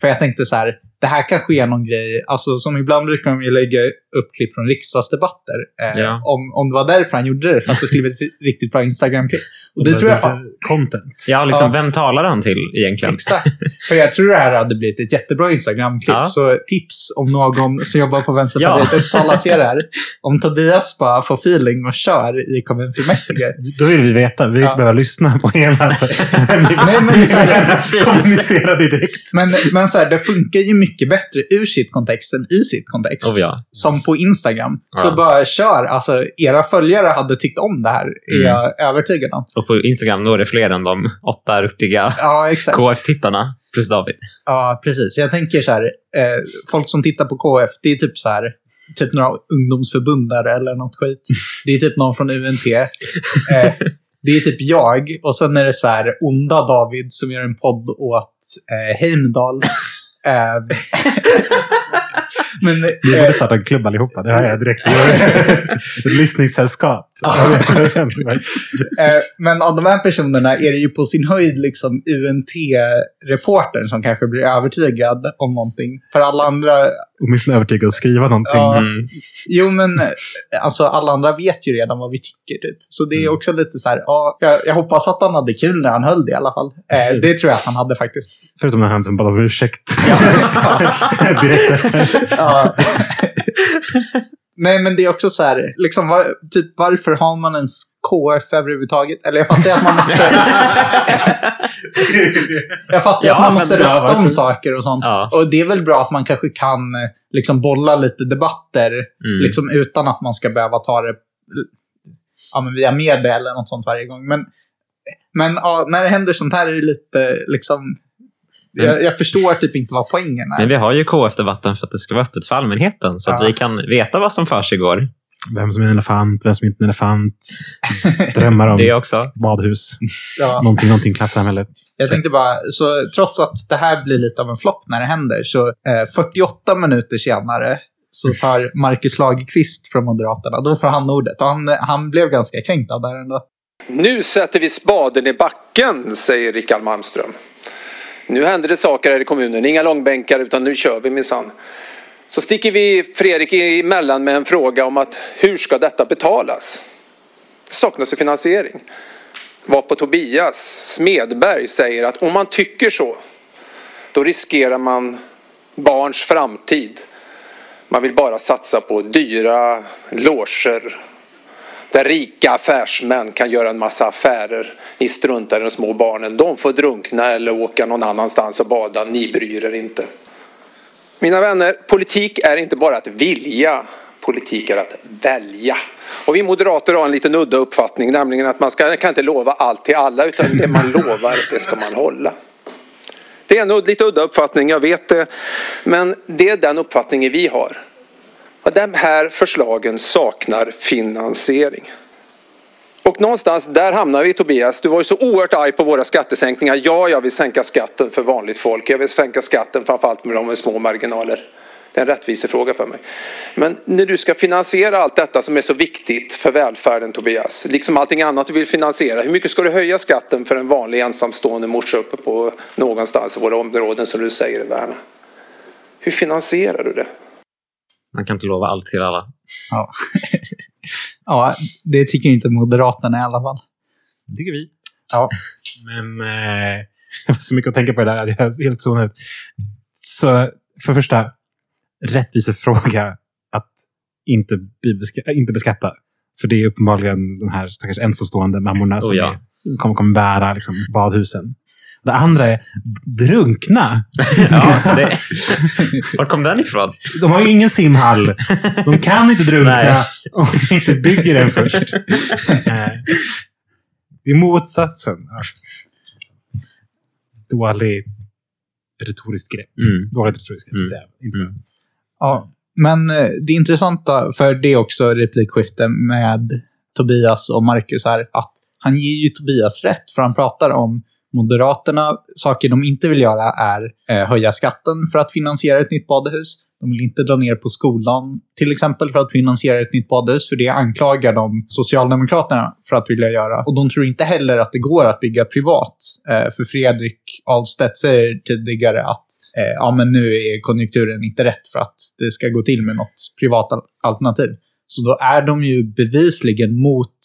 För jag tänkte så här, det här kanske är någon grej, alltså som ibland brukar de ju lägga upp klipp från riksdagsdebatter. Eh, Ja. om, om det var därför han gjorde det, för att det skulle bli ett riktigt bra Instagram-klipp. Och det tror jag fan, Content. Ja, liksom, Ja. vem talar han till egentligen? Exakt. För jag tror det här hade blivit ett jättebra Instagram-klipp. Ja. Så tips om någon som jobbar på Vänsterpartiet Ja. Uppsala ser det här. Om Tobias bara får feeling och kör i kommunfullmäktige. Då vill vi veta. Vi vill Ja. inte behöva lyssna på hela. (laughs) Nej, men så här, (laughs) Kommunicera direkt. men, men så här, det funkar ju mycket bättre ur sitt kontext än i sitt kontext. Oh, ja. Som på Instagram. Så Ja. bara kör. Alltså, era följare hade tyckt om det här, är Mm. jag övertygad om. Och på Instagram då är det fler än de åtta ruttiga Ja. KF-tittarna plus David. Ja, precis. Jag tänker så här, eh, folk som tittar på KF, det är typ så här typ några ungdomsförbund där eller något skit. Det är typ någon från UNT. Eh, det är typ jag och sen är det så här onda David som gör en podd åt eh, Heimdall. Eh, men, Vi eh, borde starta en klubb allihopa. Det har jag direkt. (laughs) Ett lyssningssällskap. (laughs) Eh, men av de här personerna är det ju på sin höjd liksom UNT-reportern som kanske blir övertygad om någonting. För alla andra, Åtminstone övertygad att skriva någonting. Ja. Mm. jo men alltså alla andra vet ju redan vad vi tycker typ. Så det är Mm. också lite så här, ja, jag, jag hoppas att han hade kul när han höll det i alla fall. Eh, det tror jag att han hade faktiskt. Förutom när han som bad om ursäkt. (laughs) direkt efter. Ja. (laughs) Nej, men det är också så här, liksom, var, typ, varför har man ens KF överhuvudtaget? Eller jag fattar att man måste... (laughs) jag fattar Ja, att man måste rösta om saker och sånt. Ja. Och det är väl bra att man kanske kan eh, liksom bolla lite debatter Mm. liksom utan att man ska behöva ta det ja, men via media eller något sånt varje gång. Men, men ja, när det händer sånt här är det lite liksom... Jag, jag förstår typ inte vad poängen är. Men vi har ju KF-debatten för att det ska vara öppet för allmänheten, så att Ja. vi kan veta vad som försiggår. Vem som är en elefant, vem som inte är en elefant. Drömmar om (laughs) Det också. badhus. Ja. Någonting, någonting klassamhället. Jag tänkte bara, så trots att det här blir lite av en flopp när det händer, så eh, 48 minuter senare så tar Marcus Lagerqvist från Moderaterna, då får han ordet. Han, han blev ganska kränkt av det här ändå. Nu sätter vi spaden i backen, säger Rickard Malmström. Nu händer det saker här i kommunen, inga långbänkar utan nu kör vi minsann. Så sticker vi Fredrik emellan med en fråga om att hur ska detta betalas? Det saknas ju finansiering. Var på Tobias Smedberg säger att om man tycker så, då riskerar man barns framtid. Man vill bara satsa på dyra loger där rika affärsmän kan göra en massa affärer. Ni struntar i de små barnen. De får drunkna eller åka någon annanstans och bada. Ni bryr er inte. Mina vänner, politik är inte bara att vilja. Politik är att välja. Och vi moderater har en liten udda uppfattning, nämligen att man ska, kan inte lova allt till alla, utan det man lovar, det ska man hålla. Det är en lite udda uppfattning, jag vet det. Men det är den uppfattningen vi har. Och de här förslagen saknar finansiering. Och någonstans där hamnar vi Tobias. Du var ju så oerhört arg på våra skattesänkningar. Ja, jag vill sänka skatten för vanligt folk. Jag vill sänka skatten framförallt med de med små marginaler. Det är en rättvisefråga för mig. Men när du ska finansiera allt detta som är så viktigt för välfärden Tobias, liksom allting annat du vill finansiera, hur mycket ska du höja skatten för en vanlig ensamstående morsa uppe på någonstans i våra områden som du säger i värna? Hur finansierar du det? Man kan inte lova allt till alla. Ja. (laughs) ja, det tycker inte Moderaterna i alla fall. Det tycker vi. Ja. Men eh, (laughs) det var så mycket att tänka på det där att jag är helt zonad ut. Så för det första, rättvisefråga att inte, beska- inte beskatta. För det är uppenbarligen de här stackars ensamstående mammorna som Oh ja. är, kommer, kommer bära liksom, badhusen. Det andra är drunkna. Ja, det... Var kom den ifrån? De har ju ingen simhall. De kan inte drunkna Nej. om de inte bygger den först. Det är motsatsen. Dåligt retoriskt grepp. Mm. Dåligt retoriskt grepp, Mm. Mm. Ja, men eh, det intressanta, för det är också replikskifte med Tobias och Marcus här, att han ger ju Tobias rätt, för han pratar om Moderaterna, saker de inte vill göra är eh, höja skatten för att finansiera ett nytt badhus. De vill inte dra ner på skolan, till exempel, för att finansiera ett nytt badhus, för det anklagar de Socialdemokraterna för att vilja göra. Och de tror inte heller att det går att bygga privat. Eh, för Fredrik Ahlstedt säger tidigare att eh, ja, men nu är konjunkturen inte rätt för att det ska gå till med något privat al- alternativ. Så då är de ju bevisligen mot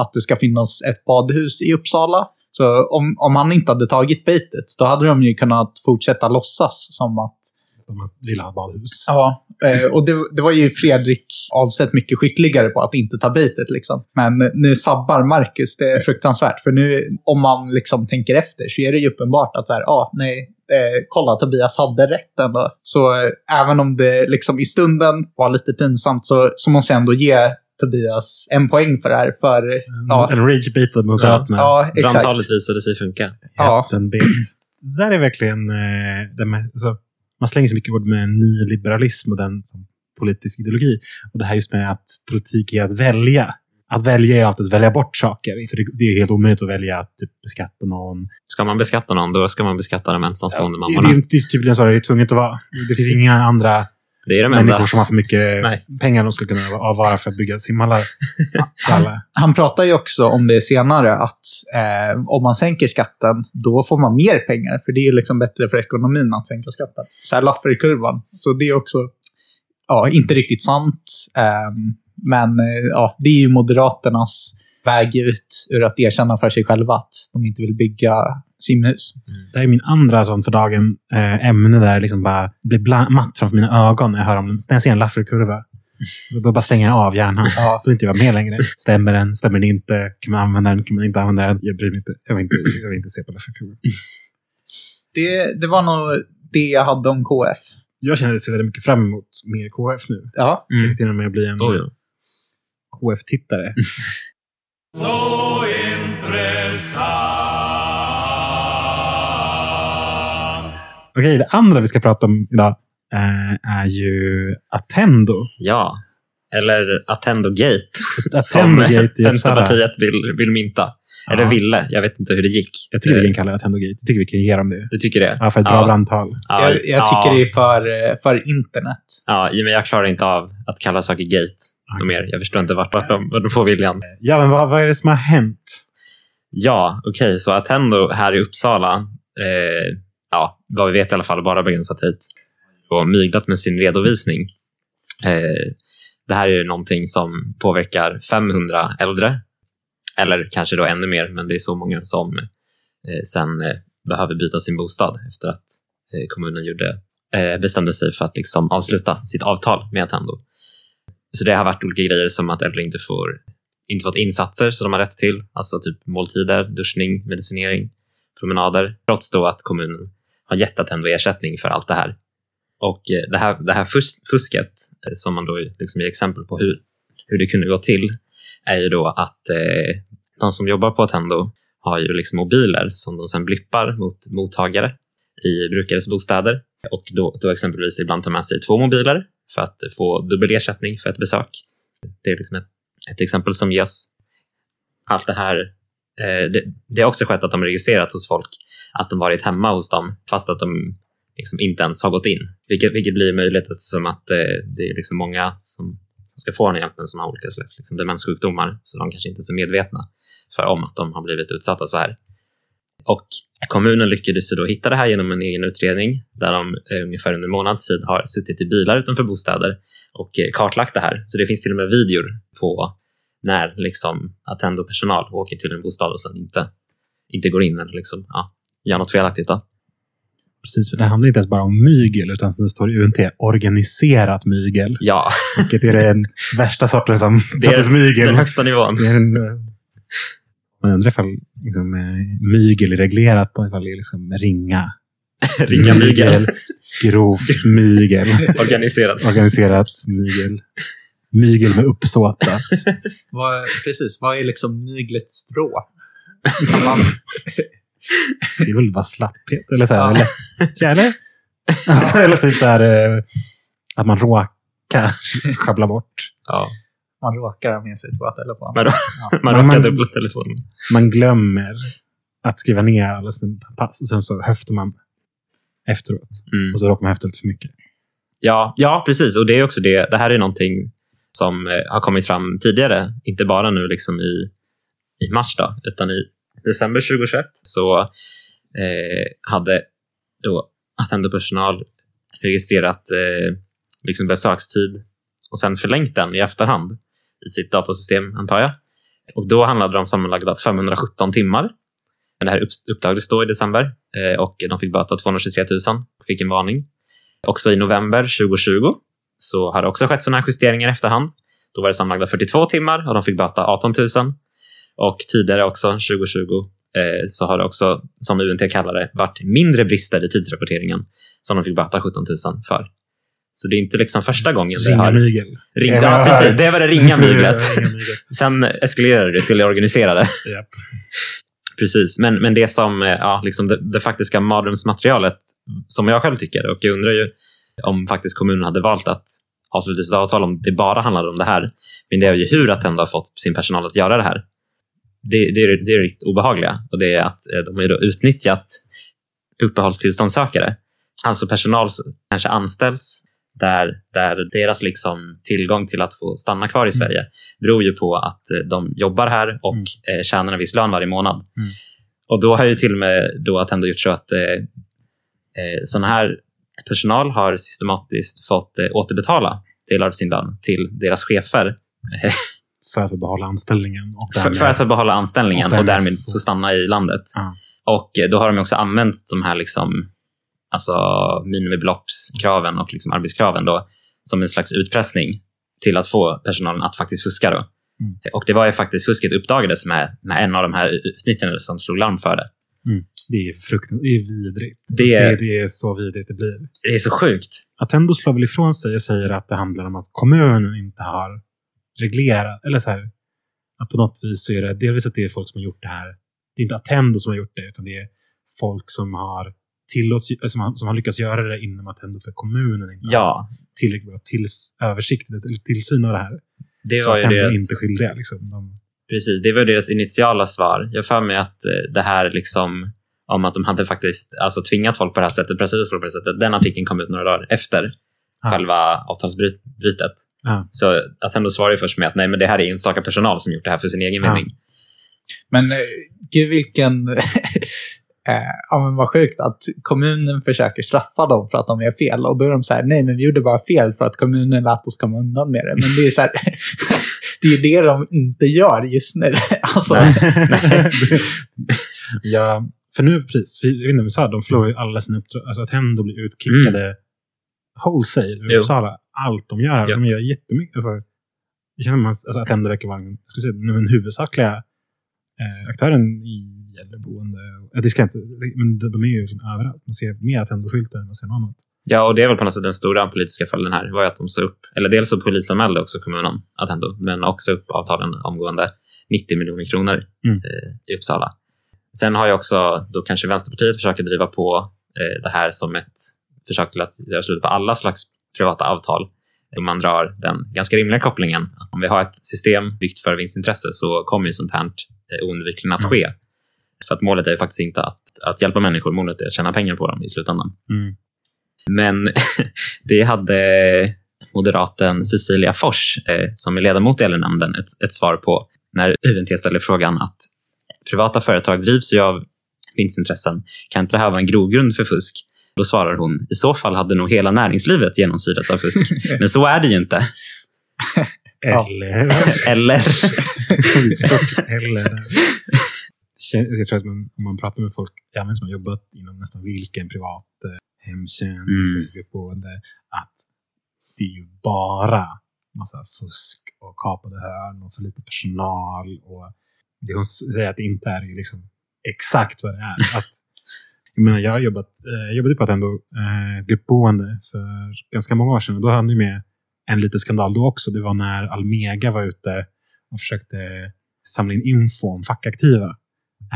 att det ska finnas ett badhus i Uppsala. Så om, om han inte hade tagit baitet, då hade de ju kunnat fortsätta låtsas som att De vill ha badhus. Ja, eh, och det, det var ju Fredrik Ahlstedt mycket skickligare på att inte ta baitet. Liksom. Men nu sabbar Marcus, det är fruktansvärt. För nu, om man liksom tänker efter, så är det ju uppenbart att så här, ah, nej, eh, kolla Tobias hade rätt ändå. Så eh, även om det liksom i stunden var lite pinsamt så, så måste jag ändå ge Tobias en poäng för det här. För, ja, En rage-beatad Moderaterna. ja exakt. Brandtalet visade sig funka. Ja. Det där är verkligen... Eh, det med, alltså, man slänger så mycket ord med nyliberalism och den som politisk ideologi. Och det här just med att politik är att välja. Att välja är alltid att välja bort saker. För det, är helt omöjligt att välja att typ, beskatta någon. Ska man beskatta någon, då ska man beskatta de ensamstående det, mammorna. det, är- det är tydligen så det är tvunget att vara. Det finns inga andra Det är de människor enda. som har för mycket Nej. pengar de skulle kunna avvara för att bygga simhallar. alla. (laughs) Han pratar ju också om det senare, att eh, om man sänker skatten, då får man mer pengar. För det är liksom bättre för ekonomin att sänka skatten. Så här Laffer-kurvan. Så det är också ja, inte riktigt sant. Eh, men eh, ja, det är ju Moderaternas väg ut ur att erkänna för sig själva att de inte vill bygga simhus. Det här är min andra sån för dagen eh, ämne där det liksom bara blir matt framför mina ögon när jag, hör om, när jag ser en Laffer-kurva. Då, bara stänger jag av hjärnan. Ja. Då är inte jag med längre. Stämmer den? Stämmer den inte? Kan man använda den? Kan man inte använda den? Jag bryr mig inte. Jag vill inte, jag vill inte se på Laffer-kurvor. Det, det var nog det jag hade om KF. Jag känner sig väldigt mycket fram emot mer KF nu. Ja. Mm. Kanske till och med bli en Oh, ja. KF-tittare. (laughs) Så intressant. Okej, det andra vi ska prata om idag eh, är ju Attendo. ja. Eller Attendo Gate, som Attendo-gate i Uppsala. Vänsterpartiet vill, vill mynta. Eller Ja. ville. Jag vet inte hur det gick. Jag tycker vi Eh, kan kalla det Attendo-gate. Jag tycker vi kan ge dem det. Du tycker det? Ja, för ett bra ja. brandtal. Ja, jag, jag ja, tycker det är för, eh, för internet. Ja, men jag klarar inte av att kalla saker gate mer. Jag förstår inte vart, vart, de, vart de får viljan. Ja, men vad, vad är det som har hänt? Ja, okej, så Attendo här i Uppsala, eh, ja, vad vi vet i alla fall, bara begränsat hit, och myglat med sin redovisning. Eh, det här är ju någonting som påverkar 500 äldre, eller kanske då ännu mer, men det är så många som eh, sen eh, behöver byta sin bostad efter att eh, kommunen gjorde, eh, bestämde sig för att liksom avsluta sitt avtal med Attendo. Så det har varit olika grejer som att äldre inte får inte fått insatser som de har rätt till, alltså typ måltider, duschning, medicinering, promenader, trots då att kommunen har gett Attendo ersättning för allt det här. Och eh, det här, det här fus- fusket, eh, som man då liksom ger exempel på hur, hur det kunde gå till, är ju då att eh, de som jobbar på Attendo har ju liksom mobiler som de sen blippar mot mottagare i brukares bostäder och då, då exempelvis ibland tar med sig två mobiler för att få dubbel ersättning för ett besök. Det är liksom ett ett exempel som ges. Allt det här, eh, det, det har också skett att de registrerat hos folk att de varit hemma hos dem fast att de liksom inte ens har gått in. Vilket, vilket blir möjligt eftersom att eh, det är liksom många som, som ska få den hjälpen som har olika slags liksom demenssjukdomar så de kanske inte är så medvetna för om att de har blivit utsatta så här. Och kommunen lyckades då hitta det här genom en egen utredning där de eh, ungefär under en månads tid har suttit i bilar utanför bostäder och eh, kartlagt det här. Så det finns till och med videor på när liksom Attendo-personal åker till en bostad och sen inte, inte går in eller liksom, ja, gör något felaktigt. Då. Precis, för det handlar inte ens bara om mygel, utan som det står i UNT, organiserat mygel. Ja, Vilket är den värsta sortens, som, (laughs) Det är sortens mygel. den högsta nivån. Det är en, eh, man undrar ifall liksom, eh, mygel är reglerat på ifall det är liksom ringa. (laughs) Ringa mygel. Grovt mygel. (laughs) Organiserat. Organiserat mygel. Mygel med uppsåt. Precis, vad är liksom myglets strå? Man, Det är väl bara slapphet. Eller så här, Ja. eller, eller? Alltså, eller typ så här, eh, att man råkar sjabbla bort. Ja. man råkar ha med sig två telefoner. Då, Ja. (laughs) man man- råkar dubbla telefonen. Man glömmer att skriva ner alla sina pass. Och sen så höftar man efteråt. Mm. Och så råkar man höfta lite för mycket. Ja, ja, precis. Och det är också det. Det här är någonting som eh, har kommit fram tidigare, inte bara nu liksom i, i mars, då, utan i december 2021 så eh, hade då Attendo-personal registrerat eh, liksom besökstid och sen förlängt den i efterhand i sitt datasystem, antar jag. Och då handlade det om sammanlagda 517 timmar. Men det här uppdagades då i december eh, och de fick böta 223 000 och fick en varning. Också i november 2020 så har det också skett sådana här justeringar i efterhand. Då var det sammanlagda 42 timmar och de fick böta 18 000. Och tidigare också, 2020, eh, så har det också, som UNT kallar det, varit mindre brister i tidsrapporteringen som de fick böta 17 000 för. Så det är inte liksom första gången Ringa har... mygel. Ringa, Ja, precis. Det var det ringa (laughs) myglet. Sen eskalerade det till det organiserade. Japp. Precis, men, men det som eh, ja, liksom det, det faktiska mardrömsmaterialet, som jag själv tycker, och jag undrar ju om faktiskt kommunen hade valt att ha slutit ett avtal om det bara handlade om det här. Men det är ju hur Attendo har fått sin personal att göra det här. Det, det, är, det är riktigt obehagliga och det är att eh, de har utnyttjat uppehållstillståndssökare. Alltså personal som kanske anställs där, där deras liksom tillgång till att få stanna kvar i Sverige beror ju på att eh, de jobbar här och Mm. eh, tjänar en viss lön varje månad. Mm. Och då har ju till och med då Attendo gjort så att eh, sådana här personal har systematiskt fått eh, återbetala delar av sin lön till deras chefer (laughs) För att få behålla anställningen. Och för, därmed- för att få behålla anställningen och och därmed därmed få- stanna i landet. Ja. Och eh, då har de också använt de här liksom, alltså minimibeloppskraven och liksom arbetskraven då, som en slags utpressning till att få personalen att faktiskt fuska. Då. Mm. Och det var ju faktiskt fusket uppdagades med, med en av de här utnyttjandena som slog larm för det. Det är fruktansvärt. Det är vidrigt. Det det, är- det är så vidrigt det blir. Det är så sjukt. Attendo slår väl ifrån sig och säger att det handlar om att kommunen inte har reglerat. Eller så här, att på något vis så är det delvis att det är folk som har gjort det här. Det är inte Attendo som har gjort det, utan det är folk som har tillåts, äh, som har, som har lyckats göra det inom Attendo för kommunen inte Ja, haft tillräckligt bra tills, översikt eller tillsyn av det här. det så var ju Attendo deras... är inte skyldiga. Liksom. De, Precis, det var deras initiala svar. Jag för mig att eh, det här liksom om att de hade faktiskt alltså, tvingat folk på det här sättet, folk på det här sättet. Den artikeln kom ut några dagar efter Ja. själva avtalsbrytet. Ja. Så att ändå svarar ju först med att nej, men det här är enstaka personal som gjort det här för sin egen Ja. vinning. Men eh, gud vilken... (laughs) eh, ja, men vad sjukt att kommunen försöker straffa dem för att de gör fel. Och då är de så här, nej men vi gjorde bara fel för att kommunen lät oss komma undan med det. Men det är så här, (laughs) det är ju det de inte gör just nu. (laughs) Alltså, ja, för nu, precis, vi, vi sa, de förlorar ju alla sina uppdrag. Alltså att Attendo blir utkickade wholesale Jo. Uppsala. Allt de gör, Ja. de gör jättemycket. Alltså, jag känner man, alltså, Attendo verkar vara den, ska säga, den huvudsakliga eh, aktören i äldreboende. Ja, det ska jag inte, men de, de är ju liksom överallt. Man ser mer Attendo-skyltar än man ser något annat. Ja, och det är väl på något sätt den stora politiska följden här, var ju att de sa upp, eller dels så polisanmälde också kommunen Attendo, men också upp avtalen omgående 90 miljoner kronor Mm. eh, i Uppsala. Sen har ju också då kanske Vänsterpartiet försökt driva på eh, det här som ett försök till att göra slut på alla slags privata avtal. Om man drar den ganska rimliga kopplingen. att Om vi har ett system byggt för vinstintresse så kommer ju sånt här eh, oundvikligen att Mm. ske. För att målet är ju faktiskt inte att, att hjälpa människor, målet är att tjäna pengar på dem i slutändan. Mm. Men (laughs) det hade moderaten Cecilia Fors, eh, som är ledamot i LR-nämnden, ett, ett svar på när UNT ställer frågan att privata företag drivs ju av vinstintressen. Kan inte det här vara en grogrund för fusk? Då svarar hon, i så fall hade nog hela näringslivet genomsyrats av fusk. (laughs) Men så är det ju inte. Eller... Eller? Eller... Jag tror att man, om man pratar med folk även som har jobbat inom nästan vilken privat eh, hemtjänst, Mm. gruppboende, att det är ju bara massa fusk och kapade hörn och för lite personal. Och det hon säger att det inte är, liksom exakt vad det är. Att, jag, menar, jag har jobbat, eh, jobbade på ändå eh, gruppboende för ganska många år sedan. Och då hade vi med en liten skandal då också. Det var när Almega var ute och försökte samla in info om fackaktiva.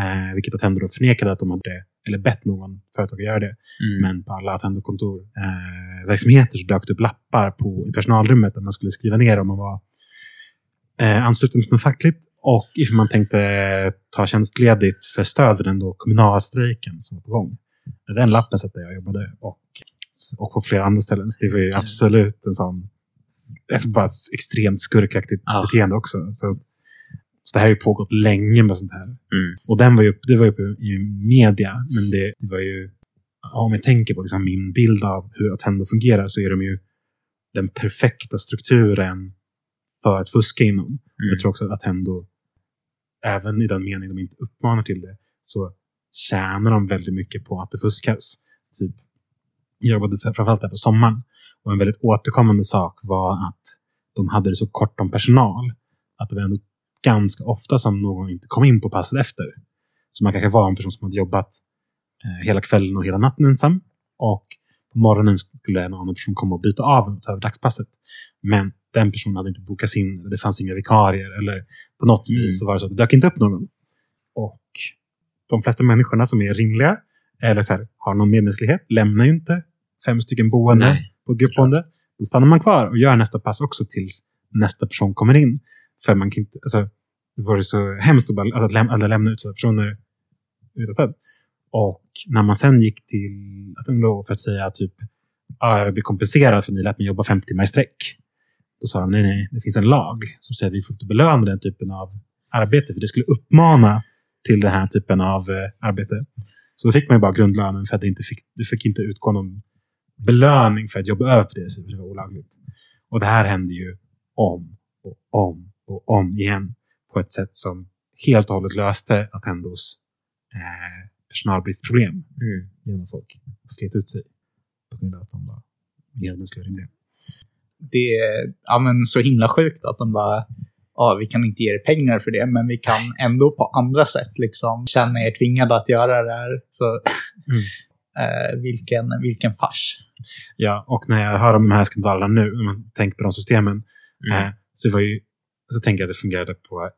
Eh, vilket Attendo då förnekade att de hade, eller bett någon företag att göra det. Mm. Men på alla Attendo-kontor, eh, verksamheter så dök det upp lappar på, i personalrummet där man skulle skriva ner om man var eh, ansluten något fackligt och ifall man tänkte ta tjänstledigt för stöd för den då kommunalstrejken som var på gång. Den lappen satt jag jobbade och, och på flera andra ställen. Så det var ju absolut en sån alltså bara extremt skurkaktigt Ja. beteende också. Så, så det här har ju pågått länge med sånt här. Mm. Och den var ju, det var ju uppe i media, men det, det var ju, om jag tänker på liksom min bild av hur Attendo fungerar så är de ju den perfekta strukturen för att fuska inom. Mm. Jag tror också att Attendo, även i den mening de inte uppmanar till det, så tjänar de väldigt mycket på att det fuskas. Typ, jag jobbade för- framförallt där på sommaren och en väldigt återkommande sak var att de hade det så kort om personal att det var ändå ganska ofta som någon inte kom in på passet efter. Så man kanske var en person som hade jobbat eh, hela kvällen och hela natten ensam. Och på morgonen skulle en annan person komma och byta av och ta över dagspasset. Men den personen hade inte bokats in, eller det fanns inga vikarier, eller på något Mm. vis så var det så att det dök inte upp någon. Och de flesta människorna som är rimliga, eller så här, har någon medmänsklighet, lämnar ju inte fem stycken boende Nej. på ett gruppboende. då stannar man kvar och gör nästa pass också tills nästa person kommer in. För man kan inte, alltså, det var så hemskt att, bara, att, lämna, att lämna utsatta personer utanför. Och när man sen gick till att för att säga typ ah, jag blir kompenserad för att ni lät mig jobba 50 timmar i sträck. Då sa de nej, nej, det finns en lag som säger att vi får inte belöna den typen av arbete, för det skulle uppmana till den här typen av eh, arbete. Så då fick man ju bara grundlönen för att det inte fick, det fick inte utgå någon belöning för att jobba över på det sättet, för det var olagligt. Och det här hände ju om och om och om igen på ett sätt som helt och hållet löste Attendos eh, personalbristproblem Mm. genom folk slet ut sig på grund av att de var medmänskliga rimliga. Det är ja, men så himla sjukt att de bara, ja, vi kan inte ge er pengar för det, men vi kan ändå på andra sätt liksom känna er tvingade att göra det här. Så Mm. (laughs) eh, vilken, vilken fars. Ja, och när jag hör om de här skandalerna nu, när man tänker på de systemen, Mm. eh, så, var ju, så tänker jag att det fungerade på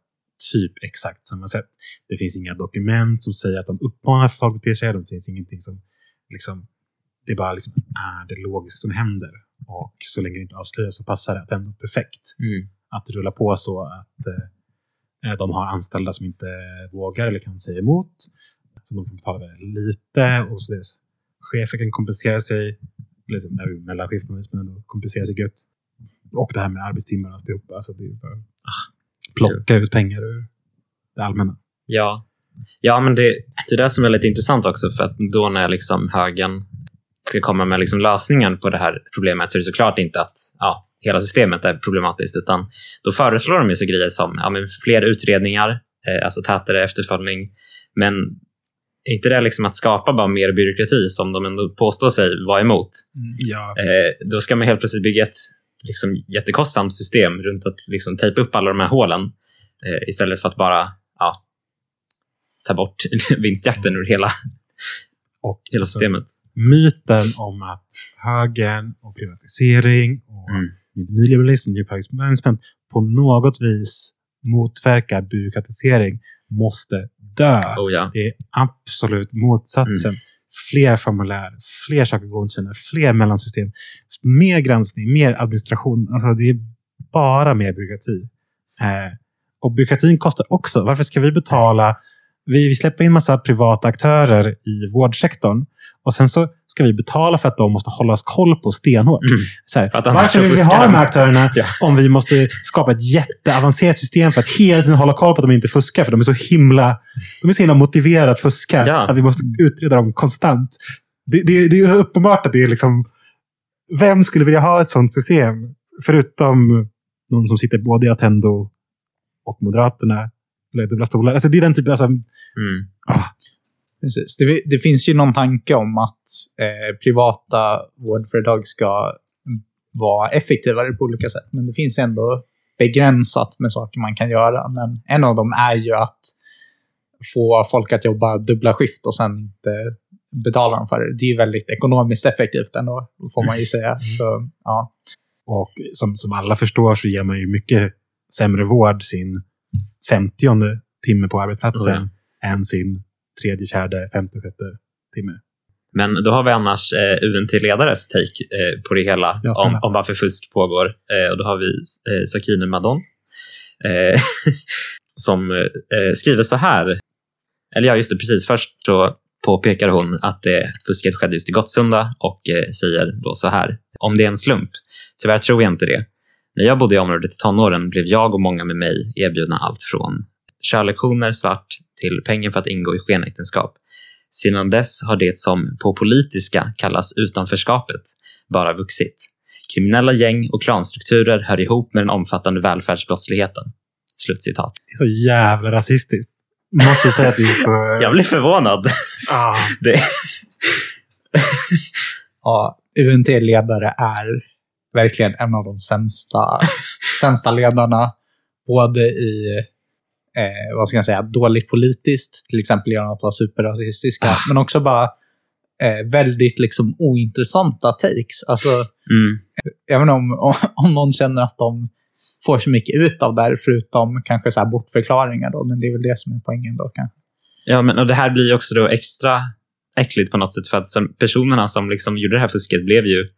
typ exakt samma sätt. Det finns inga dokument som säger att de uppmanar folk att bete sig. Det finns ingenting som liksom, det är bara liksom, är det logiska som händer. Och så länge det inte avslöjas så passar det ändå perfekt. Mm. Att det rullar på så att eh, de har anställda som inte vågar eller kan säga emot. Så de kan betala väldigt lite och så deras chefer kan kompensera sig. Liksom, det är ju mellanchef men ändå kompensera sig gött. Och det här med arbetstimmar och alltihopa. Alltså, det är bara plocka ut pengar ur det allmänna. Ja, ja men det, det är det som är lite intressant också. För att då när liksom högern ska komma med liksom lösningen på det här problemet så är det såklart inte att ja, hela systemet är problematiskt. Utan då föreslår de ju så grejer som ja, fler utredningar, eh, alltså tätare efterföljning. Men är inte det liksom att skapa bara mer byråkrati som de ändå påstår sig vara emot? Ja, Eh, då ska man helt plötsligt bygga ett liksom, jättekostsamt system runt att liksom, tejpa upp alla de här hålen eh, istället för att bara ja, ta bort (laughs) vinstjakten ur hela, och hela systemet. Myten om att högern och privatisering och Mm. nyliberalism och new management på något vis motverkar byråkratisering måste dö. Oh, ja. Det är absolut motsatsen. Mm. Fler formulär, fler saker att godkänna, fler mellansystem, mer granskning, mer administration. Alltså det är bara mer byråkrati. Eh, och byråkratin kostar också. Varför ska vi betala? Vi, vi släpper in massa privata aktörer i vårdsektorn och sen så ska vi betala för att de måste hålla oss koll på stenhårt. Mm. Så här, varför vill vi ha de de. här aktörerna (laughs) Ja. om vi måste skapa ett jätteavancerat system för att hela tiden hålla koll på att de inte fuskar? För de är så himla, de är så himla motiverade att fuska Ja. att vi måste utreda dem konstant. Det, det, det är uppenbart att det är liksom... Vem skulle vilja ha ett sånt system? Förutom någon som sitter både i Attendo och Moderaterna. Eller dubbla stolar. Alltså, det är den typen... Alltså, Mm. Precis. Det, det finns ju någon tanke om att eh, privata vårdföretag ska vara effektivare på olika sätt. Men det finns ändå begränsat med saker man kan göra. Men en av dem är ju att få folk att jobba dubbla skift och sen inte betala dem för det. Det är ju väldigt ekonomiskt effektivt ändå, får man ju säga. (laughs) Så, ja. Och som, som alla förstår så ger man ju mycket sämre vård sin femtionde timme på arbetsplatsen Oh, än sin tredje, fjärde, femte, sjätte timme. Men då har vi annars eh, UNT-ledares take eh, på det hela Ja, om, om varför fusk pågår. Eh, och då har vi eh, Sakine Madon eh, (laughs) som eh, skriver så här. Eller ja, just det, precis. Först så påpekar hon att det fusket skedde just i Gottsunda och eh, säger då så här. Om det är en slump. Tyvärr tror jag inte det. När jag bodde i området i tonåren blev jag och många med mig erbjudna allt från körlektioner svart till pengar för att ingå i skenäktenskap. Sedan dess har det som på politiska kallas utanförskapet bara vuxit. Kriminella gäng och klanstrukturer hör ihop med den omfattande välfärdsbrottsligheten. Slutcitat. Det är så jävla rasistiskt. Måste säga att det är så... (laughs) Jag blir förvånad. ah, (laughs) Det, ja, UNT-ledare är verkligen en av de sämsta, (laughs) sämsta ledarna. Både i, eh, vad ska jag säga, dåligt politiskt, till exempel genom att vara superrasistiska, men också bara eh, väldigt liksom ointressanta takes. Alltså, mm, även om, om, (laughs) om någon känner att de får så mycket ut av det här, förutom kanske så här bortförklaringar då, men det är väl det som är poängen då kanske. ja, men och det här blir också då extra äckligt på något sätt för att personerna som liksom gjorde det här fusket blev ju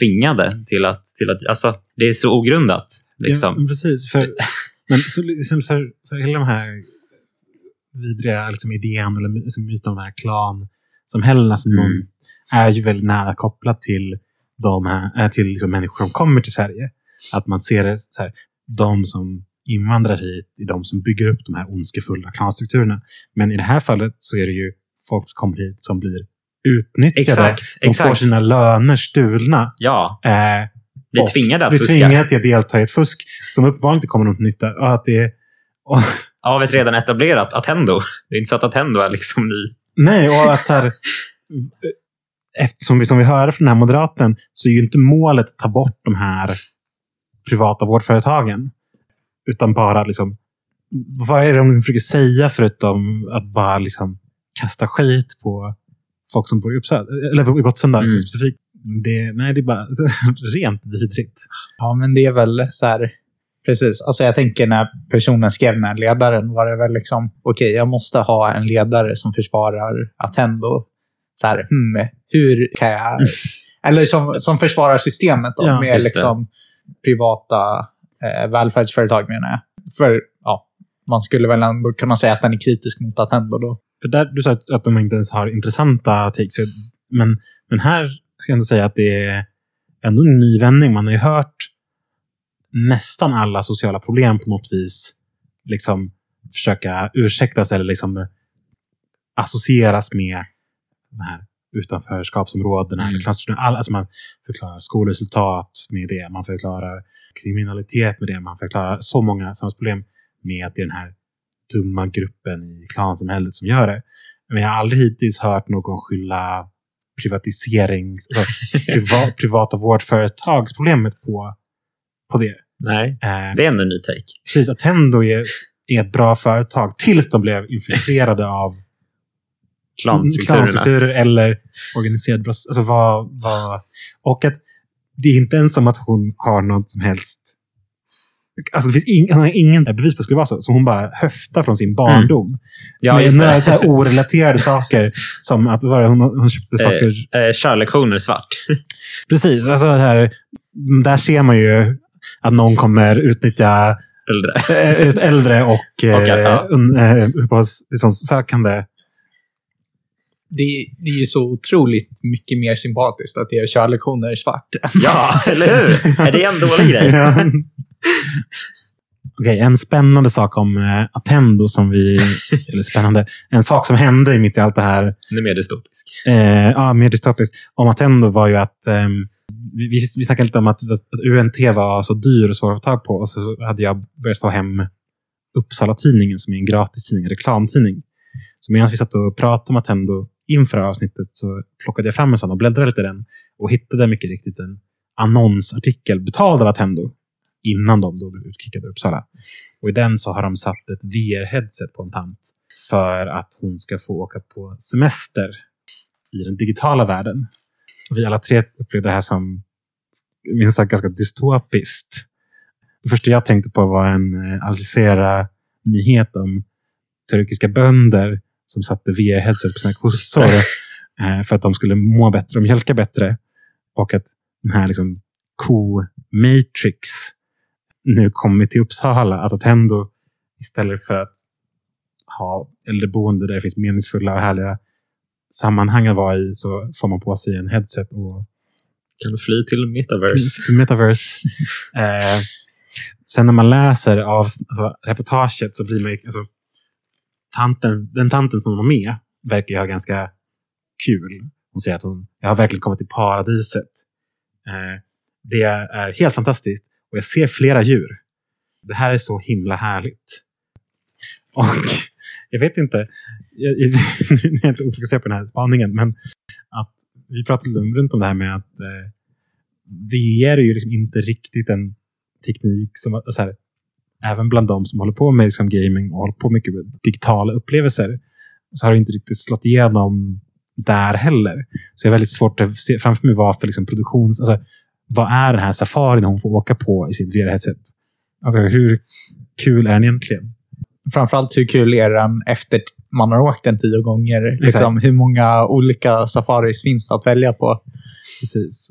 tvingade till att, till att alltså, det är så ogrundat. Liksom. Ja, men precis. För, (laughs) men för, liksom för, för hela de här vidriga liksom, idén eller liksom, myten om de här klansamhällena som Mm. någon är ju väldigt nära kopplat till, de här, äh, till liksom, människor som kommer till Sverige. Att man ser det så här, de som invandrar hit är de som bygger upp de här ondskefulla klanstrukturerna. Men i det här fallet så är det ju folk som kommer hit som blir utnyttjade. Exakt, de får exakt. sina löner stulna. Ja, Eh, blir tvingade att blir fuska. tvingade till att delta i ett fusk som uppenbarligen inte kommer någon nytta. Och att det är, och, Av ett redan etablerat Attendo. Det är inte så att Attendo är liksom ny. nej, och att så här, eftersom vi, som vi hörde från den här moderaten, så är ju inte målet att ta bort de här privata vårdföretagen. Utan bara liksom, vad är det de försöker säga förutom att bara liksom kasta skit på folk som bor i Uppsala, eller Gottsunda Mm. specifikt. Det, nej, det är bara (laughs) rent vidrigt. Ja, men det är väl så här... Precis. Alltså jag tänker när personen skrev den här ledaren var det väl liksom, okej, jag måste ha en ledare som försvarar Attendo. Så här, hmm, hur kan jag... Eller som, som försvarar systemet då, Ja, med det. liksom privata eh, välfärdsföretag menar jag. För ja, man skulle väl ändå kunna säga att den är kritisk mot Attendo då. För där, du sa att, att de inte ens har intressanta takes. Men, men här ska jag ändå säga att det är ändå en ny vändning. Man har ju hört nästan alla sociala problem på något vis liksom försöka ursäktas eller liksom associeras med de här utanförskapsområdena. Mm. All, alltså man förklarar skolresultat med det. Man förklarar kriminalitet med det. Man förklarar så många samhällsproblem med att det är den här dumma gruppen i klansamhället som gör det. Men jag har aldrig hittills hört någon skylla privatiserings, alltså, (laughs) priva, privata vårdföretagsproblemet på, på det. Nej, Eh, det är ändå en ny take. precis, Attendo är, är ett bra företag tills de blev infiltrerade av klanstrukturer eller organiserad brottslighet. Alltså vad, vad, och att det är inte ens som att hon har något som helst... Alltså det finns ing, hon har ingen bevis på att det skulle vara så. Så hon bara höftar från sin barndom. Mm. Ja, med just några det. så här orelaterade saker. (laughs) Som att var hon, hon köpte saker. Eh, körlektioner svart. (laughs) Precis. Alltså det här, där ser man ju att någon kommer utnyttja Äldre. (laughs) eh, ett äldre och, eh, Och, ja. un, eh, uppehålls- liksom, sökande. Det, det är ju så otroligt mycket mer sympatiskt att det är körlektioner svart. Ja, eller hur? Är det en dålig grej? Ja. Okej, en spännande sak om eh, Attendo som vi... (laughs) eller spännande. En sak som hände mitt i allt det här Nu är mer dystopisk. eh, ja, mer dystopiskt om Attendo var ju att ehm, vi, vi snackade lite om att, att UNT var så dyr och svår att få tag på. Och så hade jag börjat få hem Uppsala-tidningen som är en gratistidning, en reklamtidning. Så medan vi satt och pratade om Attendo inför avsnittet så plockade jag fram en sån och bläddrade lite i den och hittade mycket riktigt en annonsartikel betald av Attendo innan de då blev utkickade ur Uppsala. Och i den så har de satt ett VR-headset på en tant för att hon ska få åka på semester i den digitala världen. Vi alla tre upplevde det här som minst sagt ganska dystopiskt. Det första jag tänkte på var en eh, Al Jazeera-nyhet om turkiska bönder som satte VR-headset på sina kossor (laughs) eh, för att de skulle må bättre och mjölka bättre. Och att den här liksom ko-matrix nu kommit till Uppsala. Att Attendo istället för att ha äldreboende där det finns meningsfulla och härliga sammanhang att vara i så får man på sig en headset och Kan fly till metaverse? till metaverse. (laughs) eh, sen när man läser av alltså, reportaget så blir man ju, alltså, tanten, den tanten som var med verkar ju ha ganska kul. Hon säger att hon jag har verkligen kommit till paradiset. Eh, det är helt fantastiskt och jag ser flera djur. Det här är så himla härligt. Och jag vet inte, jag, jag, (laughs) nu är jag helt ofokuserad på den här spaningen, men att vi pratade runt om det här med att eh, VR är ju liksom inte riktigt en teknik som, så här, även bland de som håller på med liksom gaming och håller på mycket med digitala upplevelser, så har det inte riktigt slått igenom där heller. Så jag har väldigt svårt att se framför mig vad för liksom produktions... Alltså, vad är den här safarin hon får åka på i sitt VR-headset? Alltså hur kul är den egentligen? Framförallt hur kul är den efter man har åkt den tio gånger? Liksom, hur många olika safaris finns det att välja på? Precis.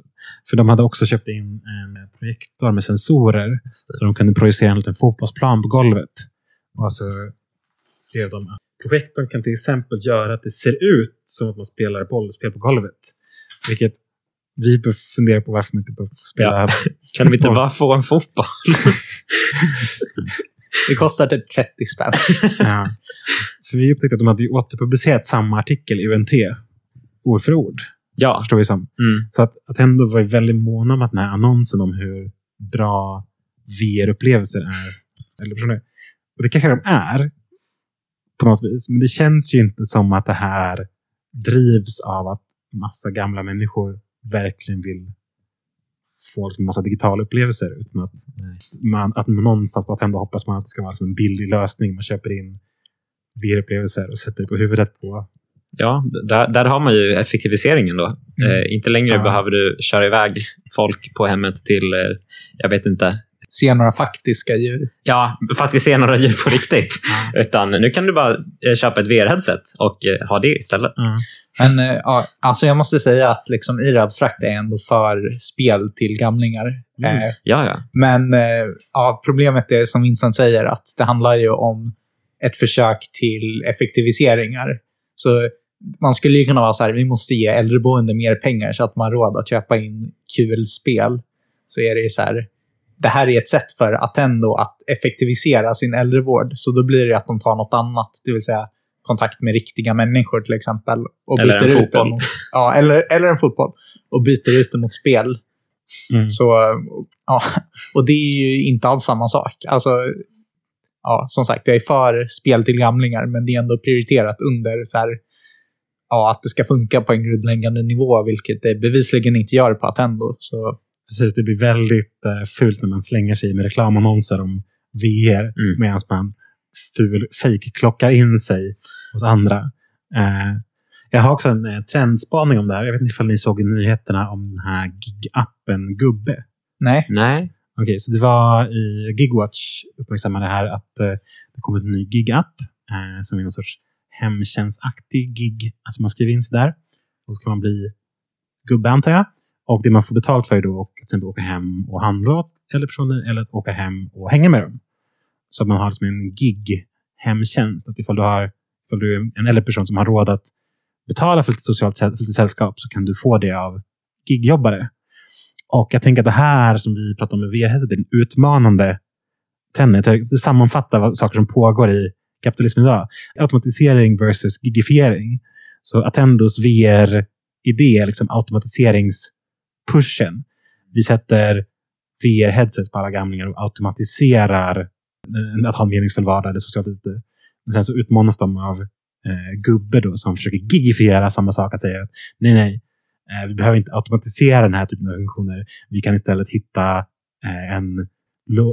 För de hade också köpt in en projektor med sensorer så de kunde projicera en liten fotbollsplan på golvet. Och så skrev de att projektorn kan till exempel göra att det ser ut som att man spelar bollspel på golvet. Vilket vi bör fundera på varför man inte bör få spela. (laughs) Kan vi inte bara få en fotboll? (laughs) Det kostar typ 30 spänn. (laughs) Ja. För vi upptäckte att de hade ju återpublicerat samma artikel i UNT, ord för ord. Ja. Förstår vi som. Mm. Så att, att ändå var ju väldigt måna om att den här annonsen om hur bra VR-upplevelser är. Eller personer. Och det kanske de är. På något vis. Men det känns ju inte som att det här drivs av att massa gamla människor verkligen vill få liksom massa digitala upplevelser. Utan att man, att man någonstans på att ändå hoppas man att det ska vara liksom en billig lösning. Man köper in VR-upplevelser och sätter det på huvudet på Ja, där, där har man ju effektiviseringen då. Mm. Eh, inte längre Ja. behöver du köra iväg folk på hemmet till, eh, jag vet inte, Se några faktiska djur. ja, faktiskt se några djur på riktigt. Utan nu kan du bara eh, köpa ett VR-headset och eh, ha det istället. Ja. Men eh, ja, alltså jag måste säga att liksom i det abstrakta är ändå för spel till gamlingar. Mm. Eh, Ja, ja. Men ja, problemet är som Vincent säger att det handlar ju om ett försök till effektiviseringar. Så man skulle ju kunna vara så här, vi måste ge äldreboende mer pengar så att man har råd att köpa in kul spel. Så är det ju så här, det här är ett sätt för Attendo att effektivisera sin äldrevård. Så då blir det att de tar något annat, det vill säga kontakt med riktiga människor till exempel. Och Eller en byter ut fotboll. mot, ja, eller, eller en fotboll. Och byter ut det mot spel. Mm. Så, ja, och det är ju inte alls samma sak. Alltså, ja, som sagt, jag är för spel till gamlingar, men det är ändå prioriterat under så här, ja, att det ska funka på en grundläggande nivå, vilket det bevisligen inte gör på Attendo. Så, Precis, det blir väldigt eh, fult när man slänger sig med reklamannonser om VR Mm. medan man ful, fake-klockar in sig hos andra. Eh, jag har också en eh, trendspaning om det här. Jag vet inte ifall ni såg i nyheterna om den här gig-appen Gubbe. nej. Nej. Okej, så det var i Gigwatch uppmärksammade här att eh, det kom en ny gig-app eh, som är någon sorts hemtjänstaktig gig. Alltså man skriver in sig där och så kan man bli gubbe antar jag. Och det man får betalt för är då att till exempel åka hem och handla åt eller personer eller att åka hem och hänga med dem. Så att man har liksom en gig-hemtjänst. Att ifall du, har, ifall du är en äldre person som har råd att betala för lite socialt för lite sällskap så kan du få det av gigjobbare. Och jag tänker att det här som vi pratar om med VR-headset är en utmanande trend. Det sammanfattar vad saker som pågår i kapitalismen idag. Automatisering versus gigifiering. Så Attendos VR-idé är liksom pushen. Vi sätter VR-headset på alla gamlingar och automatiserar eh, att ha en meningsfull vardag eller socialt ute. Men sen så utmanas de av eh, gubbe då, som försöker gigifiera samma sak. Att säga att nej, nej, eh, vi behöver inte automatisera den här typen av funktioner. Vi kan istället hitta eh, en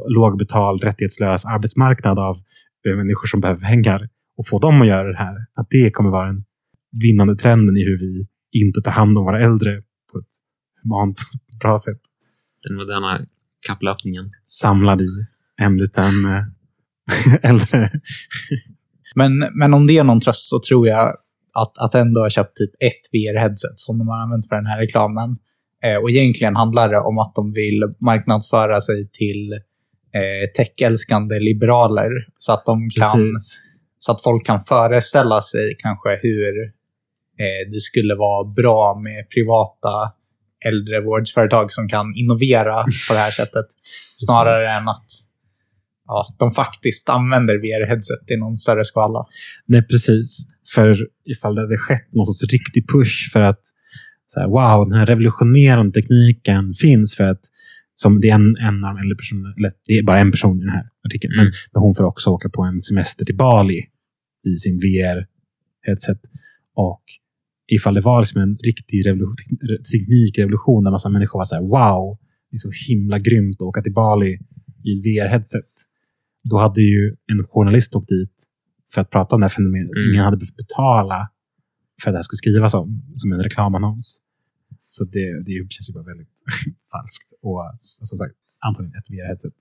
lågbetald, rättighetslös arbetsmarknad av eh, människor som behöver pengar och få dem att göra det här. Att det kommer vara den vinnande trenden i hur vi inte tar hand om våra äldre på ett humant bra sätt. Den moderna kapplöpningen. Samlad i en liten eh, (laughs) äldre. Men, men om det är någon tröst så tror jag att Attendo har köpt typ ett VR-headset som de har använt för den här reklamen. Eh, och egentligen handlar det om att de vill marknadsföra sig till eh, techälskande liberaler så att de kan Precis. så att folk kan föreställa sig kanske hur eh, det skulle vara bra med privata äldrevårdsföretag som kan innovera på det här sättet. (laughs) Snarare än att ja, de faktiskt använder VR-headset i någon större skala. Nej, precis. För ifall det hade skett någon sorts riktig push för att så här, wow, den här revolutionerande tekniken finns för att som det är en, en av de äldre eller det är bara en person i den här artikeln, men, Mm. men hon får också åka på en semester till Bali i sin VR-headset. Och ifall det var liksom en riktig revolution, teknikrevolution där massa människor var så här, wow, det är så himla grymt att åka till Bali i VR-headset. Då hade ju en journalist åkt dit för att prata om det här fenomenet. Mm. Ingen hade behövt betala för att det här skulle skrivas om som en reklamannons. Så det, det känns ju bara väldigt (laughs) falskt. Och som sagt, antagligen ett VR-headset.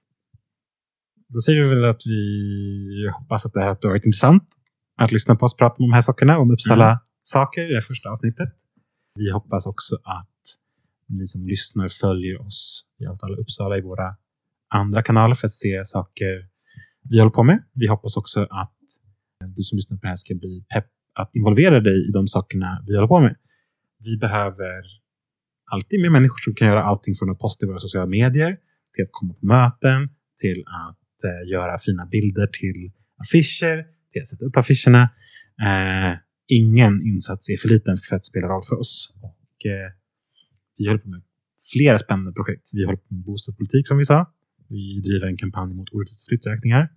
Då säger vi väl att vi hoppas att det här har varit intressant att lyssna på oss prata om de här sakerna, om Uppsala saker i det första avsnittet. Vi hoppas också att ni som lyssnar följer oss i Allt alla Uppsala i våra andra kanaler för att se saker vi håller på med. Vi hoppas också att du som lyssnar på det här ska bli pepp att involvera dig i de sakerna vi håller på med. Vi behöver alltid mer människor som kan göra allting från att posta i våra sociala medier till att komma på möten, till att eh, göra fina bilder till affischer, till att sätta upp affischerna. Eh, ingen insats är för liten för att spela roll för oss. Och, eh, vi håller på med flera spännande projekt. Vi håller på med bostadspolitik som vi sa. Vi driver en kampanj mot orättvisa flytträkningar.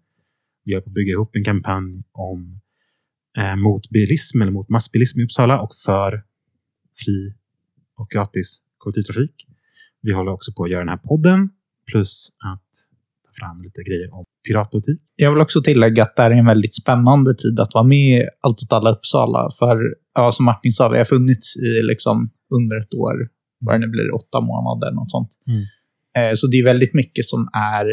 Vi håller på att bygga ihop en kampanj om, eh, mot bilism eller mot massbilism i Uppsala och för fri och gratis kollektivtrafik. Vi håller också på att göra den här podden plus att ta fram lite grejer om piratpolitik. Jag vill också tillägga att det här är en väldigt spännande tid att vara med i Allt åt alla Uppsala. För ja, som Martin sa, vi har funnits i liksom under ett år, vad det nu blir, åtta månader, något sånt. Mm. Eh, så det är väldigt mycket som är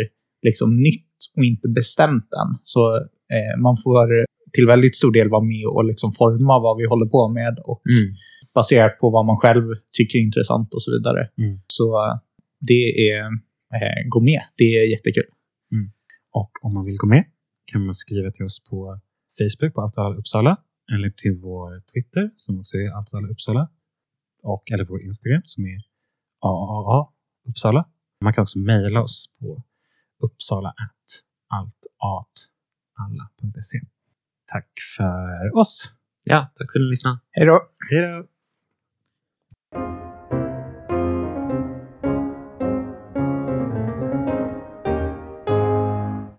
liksom nytt och inte bestämt än. Så eh, man får till väldigt stor del vara med och liksom forma vad vi håller på med och Mm. baserat på vad man själv tycker är intressant och så vidare. Mm. Så eh, det är, eh, gå med. Det är jättekul. Och om man vill gå med kan man skriva till oss på Facebook på Allt Uppsala eller till vår Twitter som också är Allt Uppsala och eller vår Instagram som är AAA Uppsala. Man kan också mejla oss på uppsala altatalla.se. Tack för oss. Ja, tack för att ni lyssnade. Hej då! Hej då!